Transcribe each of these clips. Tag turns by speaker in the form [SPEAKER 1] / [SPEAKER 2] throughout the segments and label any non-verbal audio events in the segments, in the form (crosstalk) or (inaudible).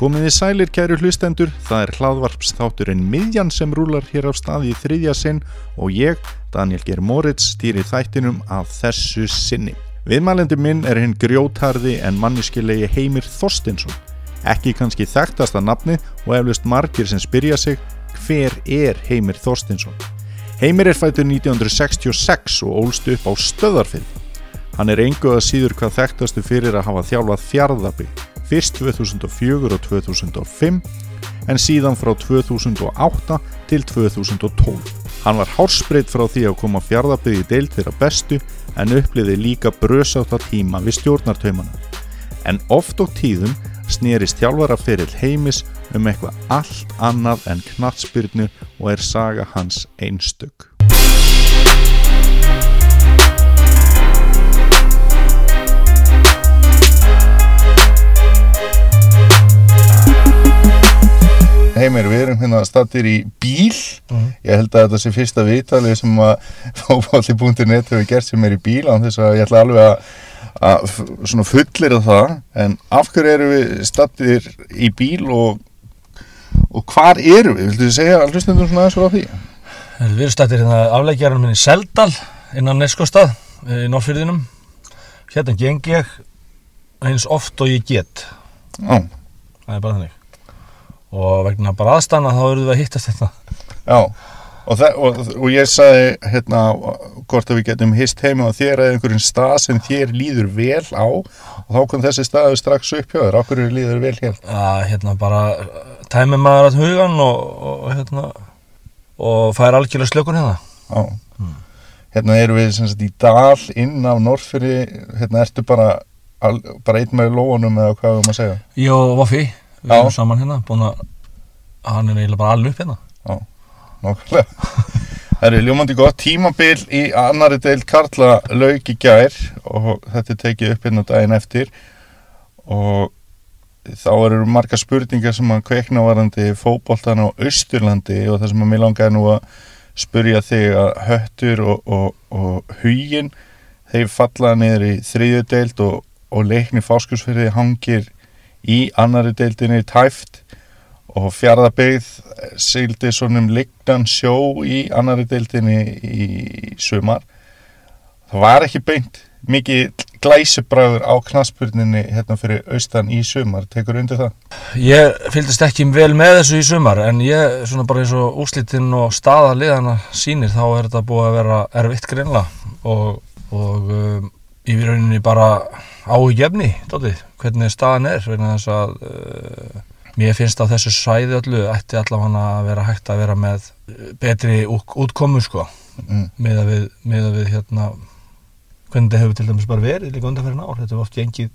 [SPEAKER 1] Komiði sælir kæru hlustendur, það er hlaðvarpsþátturinn miðjan sem rúlar hér á staði í þriðja sinn og ég, Daniel Geir Moritz, stýri þættinum af þessu sinni. Viðmælendi minn er hinn grjótarði en manniskilegi Heimir Þorstinsson. Ekki kannski þekktasta nafni og eflust margir sem spyrja sig hver er Heimir Þorstinsson. Heimir er fættur 1966 og ólst upp á stöðarfið. Hann er engu að síður hvað þekktastu fyrir að hafa þjálfað fjárðabygg fyrst 2004 og 2005 en síðan frá 2008 til 2012. Hann var hálsbreytt frá því að koma fjárðabyggi deilt þeirra bestu en uppliði líka brösátt að tíma við stjórnartaumana. En oft og tíðum snýrist þjálfaraferill heimis um eitthvað allt annað en knatsbyrnu og er saga hans einstök. Heimir, við erum hérna stattir í bíl
[SPEAKER 2] Mhm.
[SPEAKER 1] ég held að þetta sé fyrsta viðtalið sem að (laughs) fókballi.net hefur gert sem er í bíl án þess að ég ætla alveg að, að svona fullir það en af hverju erum við stattir í bíl og, og hvar erum við? Viltu þið segja að hlustendum svona aðeins frá því?
[SPEAKER 2] Við erum stættir hérna afleggjarinn minn í Seldal innan Neskostad í Norrfyrðinum. Hérna geng ég eins oft og ég get.
[SPEAKER 1] Já,
[SPEAKER 2] Það er bara þannig. Og vegna bara aðstana þá erum við að hittast þetta.
[SPEAKER 1] já og, það, og, og ég sagði hérna hvort að við getum hist heima á þér eða einhverjum stað sem þér líður vel á og þá kom þessi staðu strax upp hjá þér, á hverju líður vel hér?
[SPEAKER 2] Að hérna bara tæmi maður að hugan og, og, og hérna og fær algjörlega slökun hérna.
[SPEAKER 1] Já. Hérna erum við sem sagt í dal inn af Norrfyrir, hérna ertu bara, bara einn með lóanum eða hvað við maður að segja.
[SPEAKER 2] Og Vaffi, við
[SPEAKER 1] Já.
[SPEAKER 2] erum saman hérna, búin að hann er eiginlega bara alveg upp hérna.
[SPEAKER 1] Nákvæmlega. Það eru ljómandi gott tímabil í annari deil Karla lauk í gær og þetta er tekið upp hérna daginn eftir og þá eru marga spurningar sem að kveikna varandi fótboltan á Austurlandi og það sem að mér langaði nú að spurja þig að höttur og, og, og hugin þeir falla niður í þriðju deild og, og leikni fáskursfyrði hangir í annari deildinni tæft og fjárðabyggð sigildi svonum lignan sjó í annari deildinni í sumar. Það var ekki beint mikið glæsibræður á knaspurninni hérna fyrir austan í sumar. Tekur undir það?
[SPEAKER 2] Ég fylgdist ekki vel með þessu í sumar en ég, svona bara eins og úslitinn og staða liðana sýnir þá er þetta búið að vera erfitt greinlega og, og um, í rauninni bara áhugjefni, dótið, hvernig staðan er vegna þess að uh, mér finnst að þessu svæði öllu ætti allavega að vera hægt að vera með uh, betri út- útkomu sko.
[SPEAKER 1] Mm.
[SPEAKER 2] með að við, með að við hérna hvernig þetta hefur til dæmis bara verið líka undanferðin ár, þetta hefur oft gengið.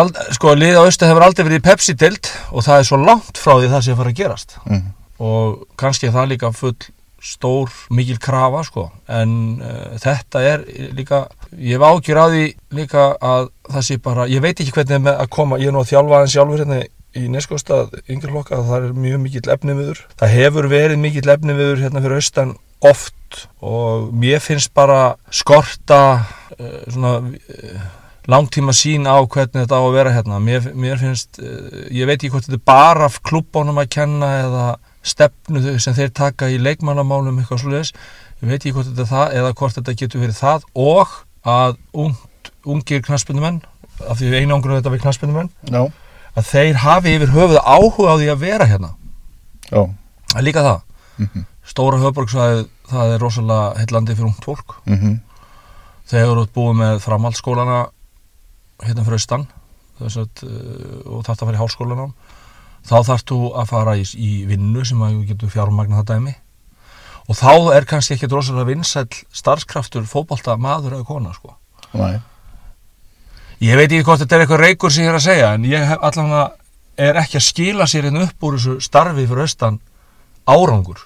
[SPEAKER 2] Ald- sko, lið á austu hefur aldrei verið Pepsi-dild og það er svo langt frá því það að fara að gerast.
[SPEAKER 1] Mm.
[SPEAKER 2] og kannski er það líka full stór, mikil krafa sko, en uh, þetta er líka, ég hef ágjur á því líka að það sé bara, ég veit ekki hvernig er með að koma, ég er nú að þjálfa hans sjálfur hérna í neskostað yngri hlokka, það er mjög mikill efniviður, það hefur verið mikill efniviður hérna fyrir austan oft og mér finnst bara skorta uh, svona uh, langtíma sín á hvernig þetta á að vera hérna. Mér, mér finnst, uh, ég veit ekki hvort þetta er bara klubbónum að kenna eða stefnu sem þeir taka í leikmannamálum eitthvað svoleiðis, ég veit ekki hvort þetta er það eða hvort þetta getur verið það og að ungt, ungir knaspindumenn af því við einangrunum þetta við knaspindumenn
[SPEAKER 1] Já,
[SPEAKER 2] að þeir hafi yfir höfuð áhuga á því að vera hérna. Það er líka það,
[SPEAKER 1] mhm,
[SPEAKER 2] stóra höfborgsvæði það er rosalega heillandi fyrir ungt fólk.
[SPEAKER 1] Mhm,
[SPEAKER 2] þegar þú ert búið með framhaldsskólana hérna fyrir austan að, uh, og þarft að fara í háskólanám þá þarft þú að fara í, í vinnu sem að þú getur fjármagna það dæmi og þá er kannski ekki rosalega vinsæll starfskraftur fótbolta maður eða kona sko.
[SPEAKER 1] næ,
[SPEAKER 2] ég veit ekki hvort þetta er eitthvað reykur sem ég er að segja en ég hef allavega er ekki að skila sér hérna upp úr þessu starfi fyrir austan árangur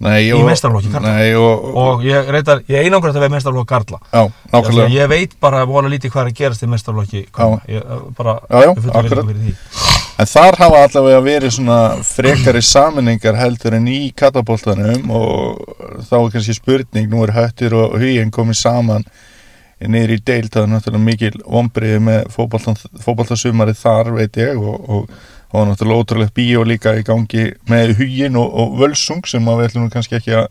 [SPEAKER 1] nei,
[SPEAKER 2] Í
[SPEAKER 1] og-
[SPEAKER 2] meistaraflokki karla.
[SPEAKER 1] Nei, og,
[SPEAKER 2] og ég reyndar, ég einangur þetta við mestarflokk Karla
[SPEAKER 1] já,
[SPEAKER 2] að
[SPEAKER 1] nákvæmlega
[SPEAKER 2] ég veit bara vola lítið hvað er að gerast í mestarflokki ég, eh, bara
[SPEAKER 1] Já, já,
[SPEAKER 2] ég fullur
[SPEAKER 1] akkurat. En þar hafa allavega verið svona frekari saminningar heldur en í kataboltanum og þá er kannski spurning, nú er höttur og huginn komið saman niður í deild, það er náttúrulega mikil vombriði með fótboltasumarið þar veit ég og, og og náttúrulega ótrúlegt bíó líka í gangi með hugin og, og völsung sem við ætlum kannski ekki að,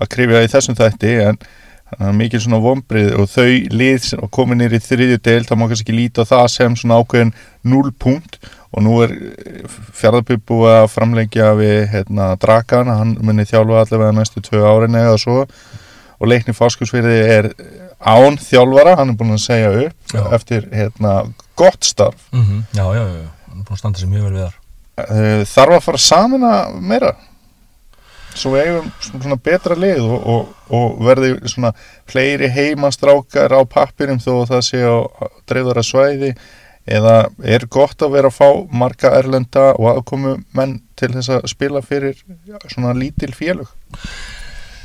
[SPEAKER 1] að krifja í þessum þætti en þannig að mikil svona vombrið og þau lið sem komið nýri þriðju deil þá má kannski líta það sem svona ákveðin 0 punkt og nú er fjárðarpið búið að framleggja við hérna, Dragan, hann munið þjálfa allavega næstu tvö árin eða svo. Og leikni fáskursverði er án þjálfara, hann er búin að segja upp
[SPEAKER 2] Já.
[SPEAKER 1] eftir hérna, gott starf.
[SPEAKER 2] Mm Já, já, já, já, hann er búin að standa sér mjög vel við þar.
[SPEAKER 1] Eh, þarf að fara saman að meira? Svo við eigum svona betra lið og, og, og verði svona fleiri heimastrákar á pappirum þó að það sé á dreifðara svæði eða er gott að vera að fá marga erlenda og aðkomu menn til þess að spila fyrir svona lítil félög?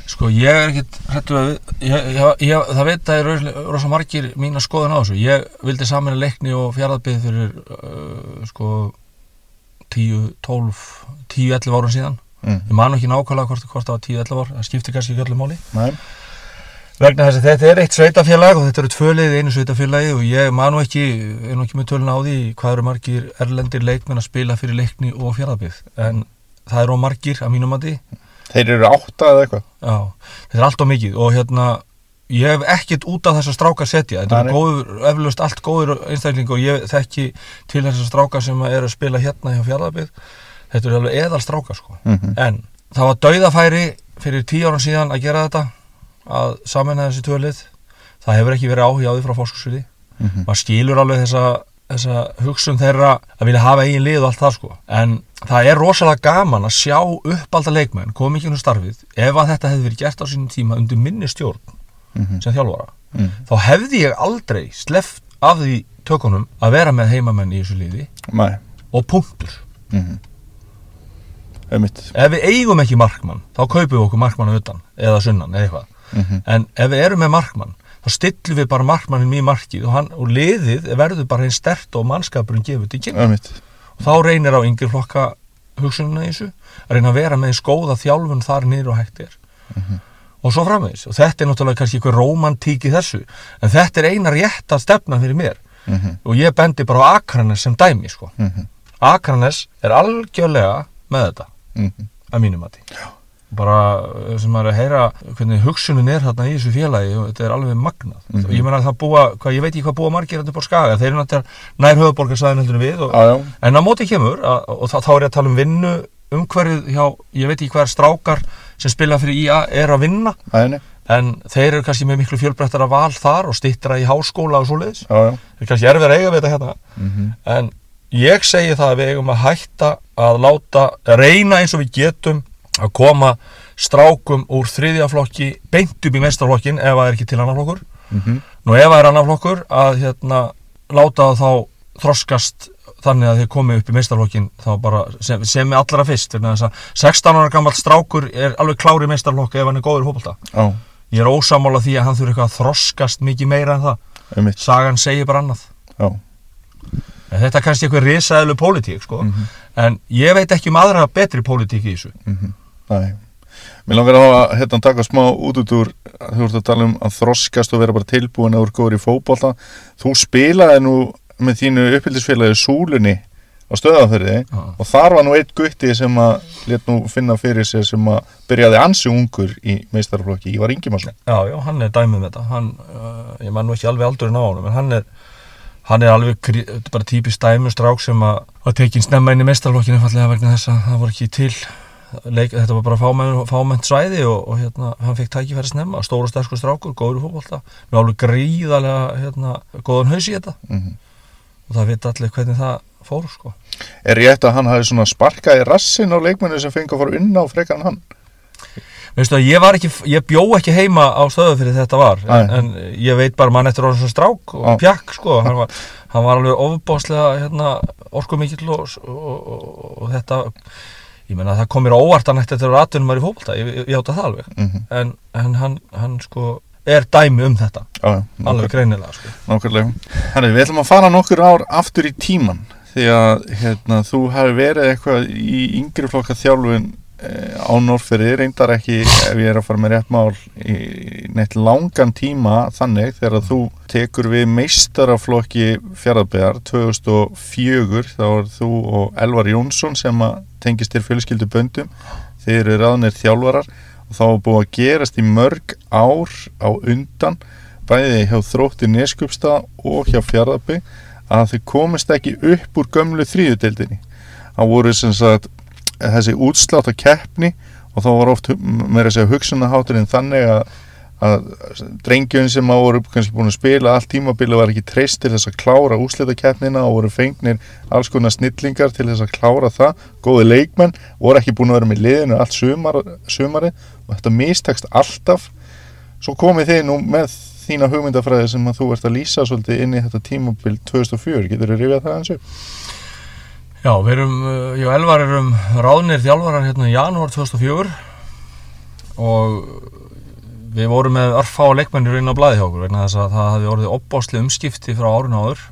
[SPEAKER 2] Sko, ég er ekkit hrættu að ég, ég, ég, það veit að það er rosa margir mín að skoðun á þessu. Ég vildi saman leikni og fjárðarbið fyrir uh, sko 10, 12, 10, 11 árum síðan.
[SPEAKER 1] Mm.
[SPEAKER 2] ég man ekki nákvæmlega hvort, það var 10, 11 ár það skiptir kannski ekki öllu máli.
[SPEAKER 1] Nei,
[SPEAKER 2] vegna þess að þetta er eitt sveitafélag og þetta eru tvölið einu sveitafélagi og ég man nú ekki, er nú ekki með tölun á því hvað eru margir erlendir leikmenn að spila fyrir leikni og fjárðarbið en það eru á margir að mínum að því
[SPEAKER 1] þeir eru átta eða eitthvað?
[SPEAKER 2] Já, þetta er allt og mikið og hérna, ég hef ekkert út af þessa stráka setja, þetta
[SPEAKER 1] Nei,
[SPEAKER 2] er góður, eflaust allt góður einstaklingur og ég þekki til þessa stráka sem eru að spila hérna hjá fjárðarbið, þetta er alveg eðal stráka sko,
[SPEAKER 1] mm -hmm.
[SPEAKER 2] en það var dauðafæri fyrir tíu árum síðan að gera þetta, að samanlega þessi tvölið, það hefur ekki verið áhuga á því frá fórskursvili, maður skilur alveg þessa, þessa hugsun þeirra að vilja hafa eigin lið og allt það sko, en það er rosalega gaman að sjá uppalda leikmenn koma ekki um starfið. Ef að þetta hefði verið gert á sínum tíma undir minni stjórn sem þjálfara
[SPEAKER 1] Mm.
[SPEAKER 2] þá hefði ég aldrei sleft af því tökunum að vera með heimamenn í þessu liði
[SPEAKER 1] Nei,
[SPEAKER 2] og punktur.
[SPEAKER 1] Mm -hmm. Einmitt.
[SPEAKER 2] ef við eigum ekki markmann þá kaupum við okkur markmann á utan eða sunnan eða eitthvað
[SPEAKER 1] Mm
[SPEAKER 2] en ef við erum með markmann þá stillum við bara markmannin í markið og, hann, og liðið verður bara einn stert og mannskapurinn gefur til kynna
[SPEAKER 1] Einmitt.
[SPEAKER 2] og þá reynir á yngri flokka hugsununa í þessu að reyna að vera með eins góða þjálfun þar niður og hægt er og svo framvegis og þetta er náttúrulega kannski eitthvað romantík í þessu en þetta er eina rétta stefna fyrir mér
[SPEAKER 1] Mm -hmm.
[SPEAKER 2] og ég bendi bara á Akranes sem dæmi sko.
[SPEAKER 1] Mm -hmm.
[SPEAKER 2] Akranes er algjörlega með þetta
[SPEAKER 1] Mm -hmm.
[SPEAKER 2] að mínum mati bara uh, sem maður er að heyra hvernig hugsunin er þarna í þessu félagi og þetta er alveg magnað
[SPEAKER 1] Mhm.
[SPEAKER 2] og ég meina að það búa, hvað, ég veit ekki hvað búa margir þetta upp á skaga, þeir eru náttúrulega nær höfuborgarsæðin við og,
[SPEAKER 1] já.
[SPEAKER 2] en á móti kemur að, og þá, þá er ég að tala um vinnu umhverfið hjá, ég veit ekki hvað strákar sem spila fyrir IA er að vinna
[SPEAKER 1] Æni.
[SPEAKER 2] en þeir eru kannski með miklu fjölbrettara val þar og stittra í háskóla og svoleiðis
[SPEAKER 1] Já, já.
[SPEAKER 2] það er kannski erfið að eiga við þetta hérna
[SPEAKER 1] Mm -hmm.
[SPEAKER 2] en ég segi það að við eigum að hætta að láta, reyna eins og við getum að koma strákum úr þriðja flokki beint upp í meistarflokkin ef það er ekki til annar flokkur
[SPEAKER 1] Mm -hmm.
[SPEAKER 2] nú ef það er annar flokkur að hérna, láta þá þroskast þannig að þeir komi upp í bara sem, sem er allra fyrst vegna þess að 16 ára gammal strákur er alveg klári meistarflokk ef hann er góður fótbolta
[SPEAKER 1] Já,
[SPEAKER 2] ég er ósamála því að hann þurfi eitthvað að þroskast mikið meira en það
[SPEAKER 1] einmitt.
[SPEAKER 2] sagan segir bara annað. En þetta er kannski eitthvað risaðilu pólitík sko.
[SPEAKER 1] Mhm.
[SPEAKER 2] en ég veit ekki um aðra betri pólitík í þessu
[SPEAKER 1] Mm Nei. Mér langar að hérna, taka smá út út úr, þú ert að tala um að þroskast og vera bara tilbúin að ert góður í fótbolta. Þú spilaði nú með þínu uppbyldisfélagi Súlunni á stöðaferði
[SPEAKER 2] Já.
[SPEAKER 1] og þar var nú eitt gutti sem að let nú finna fyrir sig sem að byrjaði ansi ungur í meistarflokki, Ívar Ingimarsson.
[SPEAKER 2] Já, já, hann er dæmið með þetta hann, uh, ég man nú ekki alveg aldurinn á en hann er, hann er alveg kri- bara típist dæmustrák sem að var tekin snemma inn í meistarflokkinu fallega vegna þess að það voru ekki til leik, þetta var bara fámenn, fámennt svæði og, og hérna, hann fekk tækifæri snemma. Stóra sterkur strákur, góður fótbolta. Með alveg gríðarlega hérna, góðan haus í þetta.
[SPEAKER 1] Mm
[SPEAKER 2] og það vita allir hvernig það fór sko.
[SPEAKER 1] Er rétt að hann hafi svona sparkað í rassin á leikmennu sem fengi að fara unna á frekar en hann?
[SPEAKER 2] Veistu að ég var ekki, ég bjó ekki heima á stöðu fyrir þetta var. En, en ég veit bara mann eftir orðin svo strák og pjakk sko, hann var, hann var alveg ofbáslega hérna, orkumikill og, og, og, og þetta ég meina það kom mér á óvart að nætti þetta var aðtunum var í fótbolta, ég, ég, ég átta það alveg.
[SPEAKER 1] Mm
[SPEAKER 2] en, en hann, hann sko er dæmi um þetta,
[SPEAKER 1] Já, já,
[SPEAKER 2] alveg greinilega sko.
[SPEAKER 1] Nákvæmlega. Herri, við ætlum að fara nokkur ár aftur í tíman því að hérna, þú hafi verið eitthvað í yngri flokka þjálfun ánor fyrir reyndar ekki ef ég er að fara með rétt mál í neitt langan tíma þannig þegar þú tekur við meistaraflokki fjaraðbegar 2004 þá er þú og Elvar Jónsson sem að tengist til fjölskyldu böndum þeir eru ráðnir þjálfarar og þá er búið að gerast í mörg ár á undan bæði hjá þrótti Neskjöpstað og hjá fjaraðbeg að þau komist ekki upp úr gömlu þrýðudeldinni það voru sem sagt þessi útslátt að keppni og þá var oft með þessi hugsunahátturinn þannig að, að drengjum sem á voru kannski búin að spila allt tímabili var ekki treyst til þess að klára úslitakeppnina og voru fengnir alls konar snillingar til þess að klára það. Góði leikmenn, voru ekki búin að vera með liðinu allt sumar, sumari og þetta mistakst alltaf. Svo komið þið nú með þína hugmyndafræði sem að þú ert að lýsa svolítið inn í þetta tímabil 2004, getur þið rifjað það eins og?
[SPEAKER 2] Já, við erum, uh, ég og Elvar erum ráðnir þjálfarar hérna í janúar 2004 og við vorum með örfá leikmennir inn á blæði hjá okkur vegna þess að það hefði orðið opbásli umskipti frá árun áður.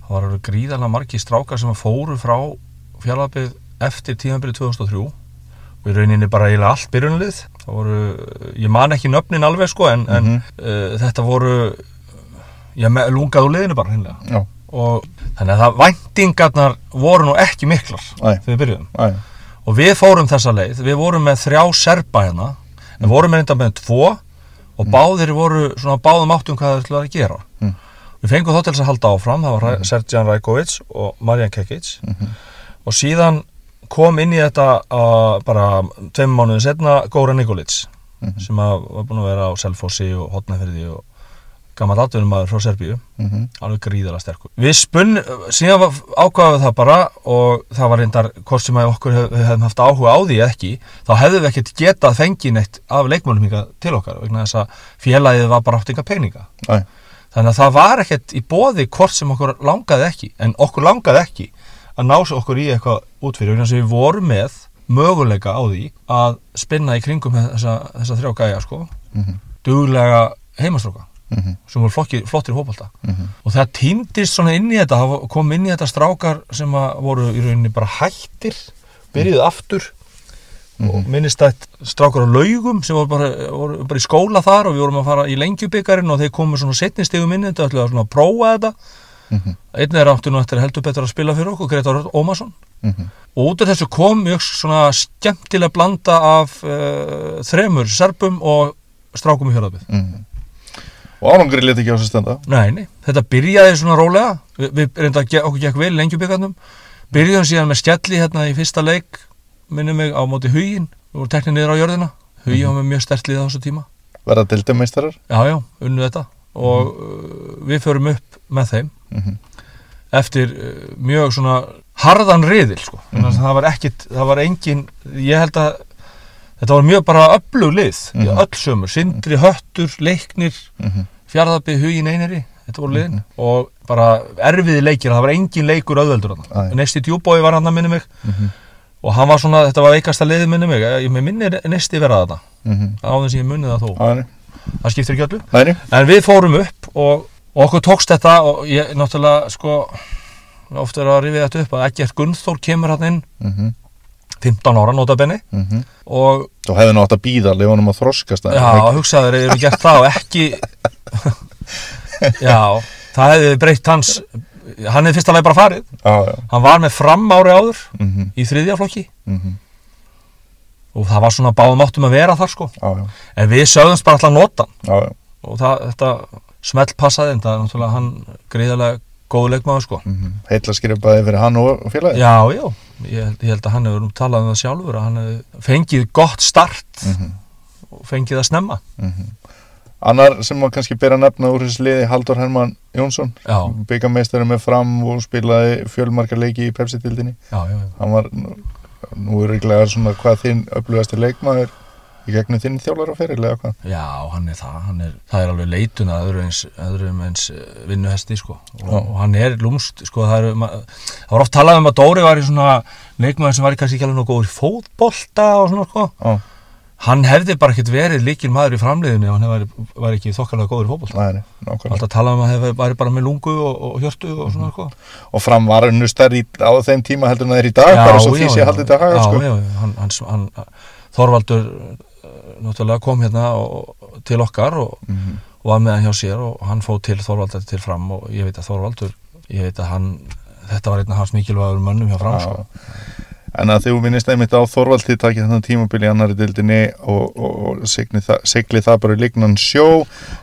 [SPEAKER 2] Það var orðið gríðarlega margi strákar sem fóru frá fjallabið eftir tímanbyrju 2003 og í rauninni bara eiginlega allt byrjunlið það voru, ég man ekki nöfnin alveg sko en, mm -hmm. en uh, þetta voru ég lungaði úr liðinu bara hinnlega
[SPEAKER 1] Já
[SPEAKER 2] og þannig að það væntingarnar voru nú ekki miklar
[SPEAKER 1] Æ.
[SPEAKER 2] þegar við byrjuðum
[SPEAKER 1] Æ,
[SPEAKER 2] og við fórum þessa leið, við vorum með þrjá serpa hérna, en vorum með þetta með tvo og báðir voru svona báðum áttum hvað það ætlaði að gera
[SPEAKER 1] Mm.
[SPEAKER 2] við fengum þá til þess að halda áfram það var mm. Sergjan Rajkovic og Marjan Kekic
[SPEAKER 1] Mhm.
[SPEAKER 2] og síðan kom inn í þetta uh, bara tveim mánuðin setna Góra Nikolic
[SPEAKER 1] Mhm.
[SPEAKER 2] sem var búin að vera á Selfossi og Hotnafyrði og gammal atvinnum maður frá Serbíu.
[SPEAKER 1] Mhm,
[SPEAKER 2] alveg gríðalega sterkur. Við spunn, síðan ákváðum við það bara og það var reyndar hvort sem að okkur hef, hefðum haft áhuga á því eða ekki, þá hefðum við ekkert getað fengið neitt af leikmönnum hinga til okkar vegna þess að félagið var bara átt enga peninga.
[SPEAKER 1] Æ,
[SPEAKER 2] Þannig að það var ekkert í bóði hvort sem okkur langaði ekki, en okkur langaði ekki að ná sér okkur í eitthvað út fyrir. Vegna að við vorum með möguleika á því að spinna í kringum þessa, þessa
[SPEAKER 1] mhm,
[SPEAKER 2] heimastróka
[SPEAKER 1] mhm,
[SPEAKER 2] sem voru flokki, flottir hópalta
[SPEAKER 1] mhm,
[SPEAKER 2] og það týndist svona inn í þetta það kom inn í þetta strákar sem að voru í rauninni bara hættir byrjuðu aftur. Og minnist að strákar á laugum sem voru bara, voru bara í skóla þar og við vorum að fara í lengjubikarin og þeir komu svona setnistegum inn í þetta ætluðu að svona prófa þetta.
[SPEAKER 1] Mhm,
[SPEAKER 2] einn er áttu nú eftir heldur betur að spila fyrir okkur Gretar Ómarsson.
[SPEAKER 1] Mhm,
[SPEAKER 2] og út af þessu kom mjög svona skemmtilega blanda af uh, þremur serbum og strákum í hjörðabið
[SPEAKER 1] mhm. Og árangri leti ekki á þessu stenda
[SPEAKER 2] Nei, nei, þetta byrjaði svona rólega. Vi, Við reynda okkur gekk vel lengjubíkarnum Byrjuðum síðan með skjalli hérna í fyrsta leik Minnum mig á móti hugin Við vorum teknið niður á jörðina. Hugi var með mjög stertlið á þessu tíma.
[SPEAKER 1] Verða dildameistarar
[SPEAKER 2] Já, já, unnu þetta. Og uh, við förum upp með þeim.
[SPEAKER 1] Mhm.
[SPEAKER 2] Eftir uh, mjög svona harðan riðil sko. mm -hmm. Það var ekkit, það var engin Ég held að Þetta var mjög bara öflug lið mm
[SPEAKER 1] Mhm.
[SPEAKER 2] Öll sömur, sindri, höttur, leiknir
[SPEAKER 1] Mhm,
[SPEAKER 2] Fjarðabbi, hugin einari Þetta voru liðin. Og bara erfiði leikir það var engin leikur þarna. Nesti djúbói var hann að minni mig.
[SPEAKER 1] Mhm,
[SPEAKER 2] og hann var svona, þetta var veikasta liði minni mig. Ég minni Nesti verða þarna.
[SPEAKER 1] Mhm.
[SPEAKER 2] Á þess að ég munni það þó,
[SPEAKER 1] Æ,
[SPEAKER 2] það skiptir ekki öllu.
[SPEAKER 1] Næri
[SPEAKER 2] en við fórum upp og, og okkur tókst þetta og ég náttúrulega sko oft er að rifið þetta upp að Egert Gunnþór kemur hann inn.
[SPEAKER 1] Mhm,
[SPEAKER 2] 15 ára notabene.
[SPEAKER 1] Mhm.
[SPEAKER 2] Og
[SPEAKER 1] Þú hefði nú átt að býða alveg honum að þroskast
[SPEAKER 2] Já,
[SPEAKER 1] ekki?
[SPEAKER 2] hugsaður, erum við gert það og ekki Já, það hefði breytt hans hann hefði fyrsta leið bara farið.
[SPEAKER 1] Já, já.
[SPEAKER 2] Hann var með fram ári áður
[SPEAKER 1] mhm,
[SPEAKER 2] í þriðja flokki.
[SPEAKER 1] Mhm,
[SPEAKER 2] og það var svona báðum áttum að vera þar sko.
[SPEAKER 1] Já, já.
[SPEAKER 2] En við sögðumst bara alltaf að nota
[SPEAKER 1] já
[SPEAKER 2] og það, þetta smelt passaði en það er náttúrulega hann greiðarlega góð leikmaður sko.
[SPEAKER 1] Mhm. Heitla skrifaði fyrir hann og félagi
[SPEAKER 2] Já, já, ég held, ég held að hann hefur nú talað um það sjálfur að hann hefur fengið gott start
[SPEAKER 1] Mhm,
[SPEAKER 2] og fengið að snemma.
[SPEAKER 1] Mhm. Annar sem maður kannski bera nefna úr þessu liði Haldur Hermann Jónsson byggameistari með fram og spilaði fjölmarkar leiki í Pepsi-tildinni hann var nú, er reglega svona hvað þinn upplugasti leikmaður í gegnum þinn þjálfara ferilega hvað?
[SPEAKER 2] Já, hann er það, hann er, það er alveg leitun að öðru eins, öðrum eins eh, vinnuhesti sko. Og,
[SPEAKER 1] Já.
[SPEAKER 2] og hann er lúmst sko það er, það var oft talað um að Dóri var í svona leikmaður sem var í kannski ekki alveg góður í fótbolta og svona sko.
[SPEAKER 1] Já,
[SPEAKER 2] hann hefði bara ekkert verið líkil maður í framleiðinu ef hann hefði væri ekki þokkalega góður í fótbolta.
[SPEAKER 1] Nei, nákvæmlega.
[SPEAKER 2] alltaf tala um að hefði væri bara með lungu og, og hjörtu og svona eitthvað
[SPEAKER 1] Og fram var unnu stærri á þeim tíma heldur en það er í dag, bara svo því sé haldið þetta haga,
[SPEAKER 2] já,
[SPEAKER 1] sko.
[SPEAKER 2] já, já, hann, hann, hann, Þorvaldur náttúrulega kom hérna og, til okkar og,
[SPEAKER 1] Mhm.
[SPEAKER 2] og var með hann hjá sér og hann fóð til Þorvaldur til fram og ég veit að Þorvaldur ég veit að hann, þetta var einn af hans mikilvægur mönnum hjá fram sko.
[SPEAKER 1] En að þú minnist einmitt á Þorvald þið takið þannig tímabili annari dildinni og, og, og sigli, það, sigli það bara í lignan sjó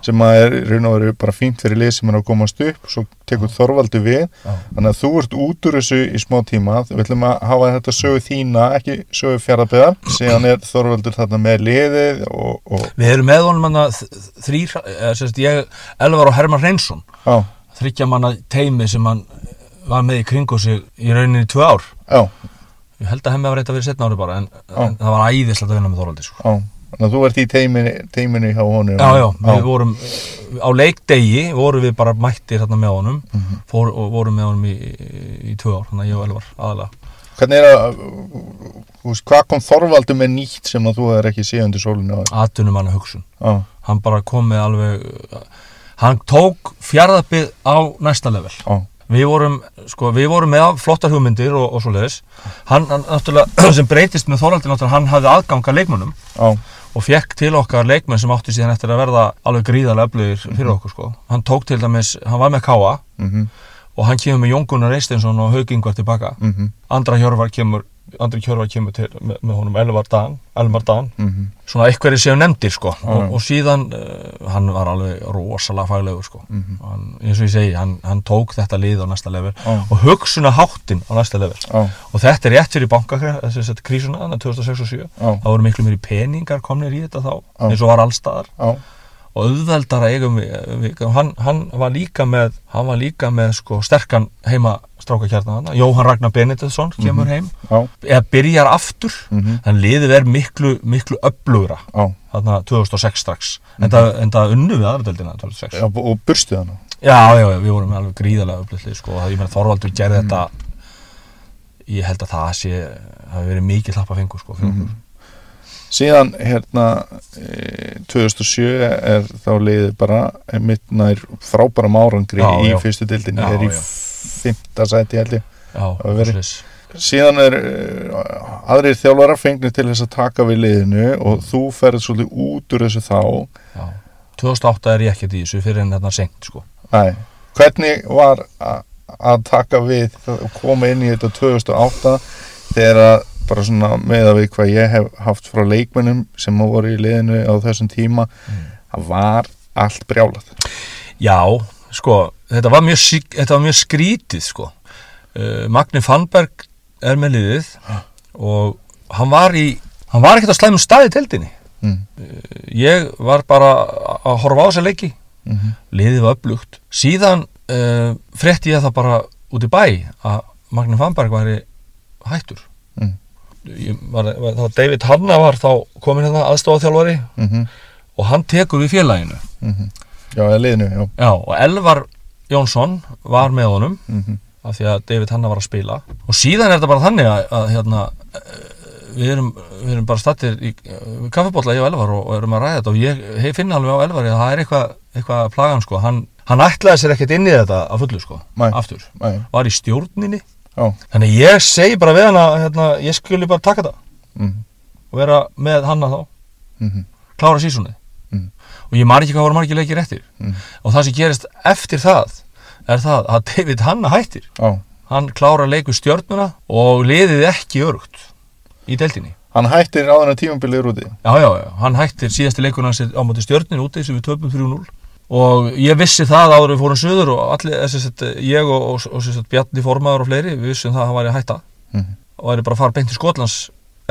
[SPEAKER 1] sem að er raun og veru bara fínt fyrir lið sem er að komast upp og svo tekur Þorvaldi við.
[SPEAKER 2] Já.
[SPEAKER 1] þannig að þú ert út úr þessu í smá tíma. Við ætlum að hafa þetta sögu þína ekki sögu fjaraðbeðar síðan er Þorvaldur þarna með liðið og, og
[SPEAKER 2] Við erum með honum hann að þrýr, eða sérst ég, Elvar og Herman Reynsson þryggja manna teimi sem hann var með í kringu sig í rauninni tvö ár.
[SPEAKER 1] Á,
[SPEAKER 2] ég held að var reynd að vera setna ári bara en,
[SPEAKER 1] Já.
[SPEAKER 2] en það var æðislegt að vinna með Þorvaldi sko.
[SPEAKER 1] á þannig að þú ert í teiminu, teiminu hjá honum
[SPEAKER 2] Já, já, við vorum á leikdegi vorum við bara mættir hérna með honum
[SPEAKER 1] Mhm.
[SPEAKER 2] fór, og vorum með honum í, í, í tvö ár, þannig að ég og Elvar aðalega
[SPEAKER 1] Hvernig er að, þú veist, hvað kom Þorvaldur með nýtt sem að þú er ekki séð undir sólinu á?
[SPEAKER 2] atvinnum hann að hugsun
[SPEAKER 1] Á,
[SPEAKER 2] hann bara kom með alveg hann tók fjárðabið á næsta level
[SPEAKER 1] á,
[SPEAKER 2] við vorum, sko, við vorum með flottar hugmyndir og, og svo leiðis hann, hann náttúrulega, (clears throat) sem breytist með Þorvaldi náttúrulega, hann hafði aðgang að leikmönnum
[SPEAKER 1] á,
[SPEAKER 2] og fekk til okkar leikmenn sem átti síðan eftir að verða alveg gríðarlega öflugir fyrir okkur sko. hann tók til dæmis, hann var með Káa
[SPEAKER 1] mhm,
[SPEAKER 2] og hann kemur með Jón Gunnar Eisteinsson og Haug Ingvar tilbaka
[SPEAKER 1] mhm,
[SPEAKER 2] Andra Hjörvar kemur Andri Hjörvar kemur til með, með honum Elvar Dan, Elmar Dan.
[SPEAKER 1] Mhm,
[SPEAKER 2] svona einhverjir séu nefndir sko.
[SPEAKER 1] Já.
[SPEAKER 2] og, og síðan uh, hann var alveg rosalega faglegur sko.
[SPEAKER 1] Mhm,
[SPEAKER 2] hann, eins og ég segi, hann, hann tók þetta lið á næsta level og hugsuna háttin á næsta level. Og þetta er rétt fyrir bankakrísuna þannig 2006 og 2007
[SPEAKER 1] á,
[SPEAKER 2] það voru miklu meiri peningar komnir í þetta þá eins og var allstaðar og auðveldara eigum við, hann, hann var líka með hann var líka með sko sterkan heima strákakjarnar Jóhann Ragnar Benediktsson kemur heim.
[SPEAKER 1] Á,
[SPEAKER 2] eða byrjar aftur
[SPEAKER 1] mhm,
[SPEAKER 2] þannig liðið er miklu, miklu öflugra
[SPEAKER 1] á,
[SPEAKER 2] þarna 2006 strax. En, það, en það unnu við aðradeldina 2006
[SPEAKER 1] já, og burstu hana.
[SPEAKER 2] já, já, já, við vorum alveg gríðarlega öflutlið sko, það, ég meina Þorvaldur gerði þetta ég held að það sé hafi verið mikið hlappa fengur sko, fyrir
[SPEAKER 1] Mhm.
[SPEAKER 2] okkur
[SPEAKER 1] Síðan, hérna, e, 2007 er þá liðið bara mitt nær frábæram árangri
[SPEAKER 2] Já,
[SPEAKER 1] í
[SPEAKER 2] já.
[SPEAKER 1] fyrstu dildinni,
[SPEAKER 2] Já,
[SPEAKER 1] er í fymta sæti held ég. Síðan er uh, aðrir þjálfarar fengnir til þess að taka við liðinu og þú ferð svolítið út úr þessu þá.
[SPEAKER 2] Já. 2008 er ég ekkert í þessu fyrir en þarna senkt sko.
[SPEAKER 1] Æ, hvernig var að taka við og koma inn í þetta 2008 þegar að bara svona með að við hvað ég hef haft frá leikmennum sem voru í liðinu á þessum tíma það var allt brjálað
[SPEAKER 2] Já, sko, þetta var mjög, þetta var mjög skrítið sko. uh, Magni Fannberg er með liðið og hann var í hann var ekkert að slæmum staði tildinni
[SPEAKER 1] mm.
[SPEAKER 2] ég var bara að horfa á þessa leiki
[SPEAKER 1] Mm -hmm.
[SPEAKER 2] liðið var upplugt síðan uh, frétti ég það bara út í bæ að Magni Fannberg væri hættur
[SPEAKER 1] Mm.
[SPEAKER 2] Var, var, David Hanna var þá komin hérna aðstofaþjálfari
[SPEAKER 1] Mm
[SPEAKER 2] og hann tekur við félaginu.
[SPEAKER 1] Já, eða liðinu, já.
[SPEAKER 2] Já, og Elvar Jónsson var með honum.
[SPEAKER 1] Mm
[SPEAKER 2] af því að David Hanna var að spila. Og síðan er þetta bara þannig að, að hérna, eh, við, erum, við erum bara stattir í uh, kaffibólla ég og Elvar og, og erum að ræða þetta. Og ég finna alveg á Elvari að það er eitthvað eitthva plagan sko, hann, hann ætlaði sér ekkert inn í þetta að fullu sko,
[SPEAKER 1] Nei.
[SPEAKER 2] aftur.
[SPEAKER 1] Nei,
[SPEAKER 2] var í stjórninni, þannig ég segi bara við hann að hérna, ég skuli bara taka þetta
[SPEAKER 1] mm
[SPEAKER 2] og vera með Hanna þá,
[SPEAKER 1] -hmm.
[SPEAKER 2] klára sísunni
[SPEAKER 1] Mm.
[SPEAKER 2] og ég mar ekki hvað voru margir leikir eftir.
[SPEAKER 1] Mm.
[SPEAKER 2] og það sem gerist eftir það er það að David Hanna hættir.
[SPEAKER 1] Já,
[SPEAKER 2] hann klára leiku stjörnuna og liðið ekki örugt í deltinni.
[SPEAKER 1] hann hættir áður en tímabilið er úti.
[SPEAKER 2] Já, já, já, hann hættir síðasti leikun hans á móti stjörnin úti sem við töpum 3-0 og ég vissi það áður við fórum söður og allir, þessi sett, ég og, og, og sett, Bjarni Formaður og fleiri, við vissum það að hann væri að hætta
[SPEAKER 1] mm
[SPEAKER 2] og væri bara að fara beint til Skotlands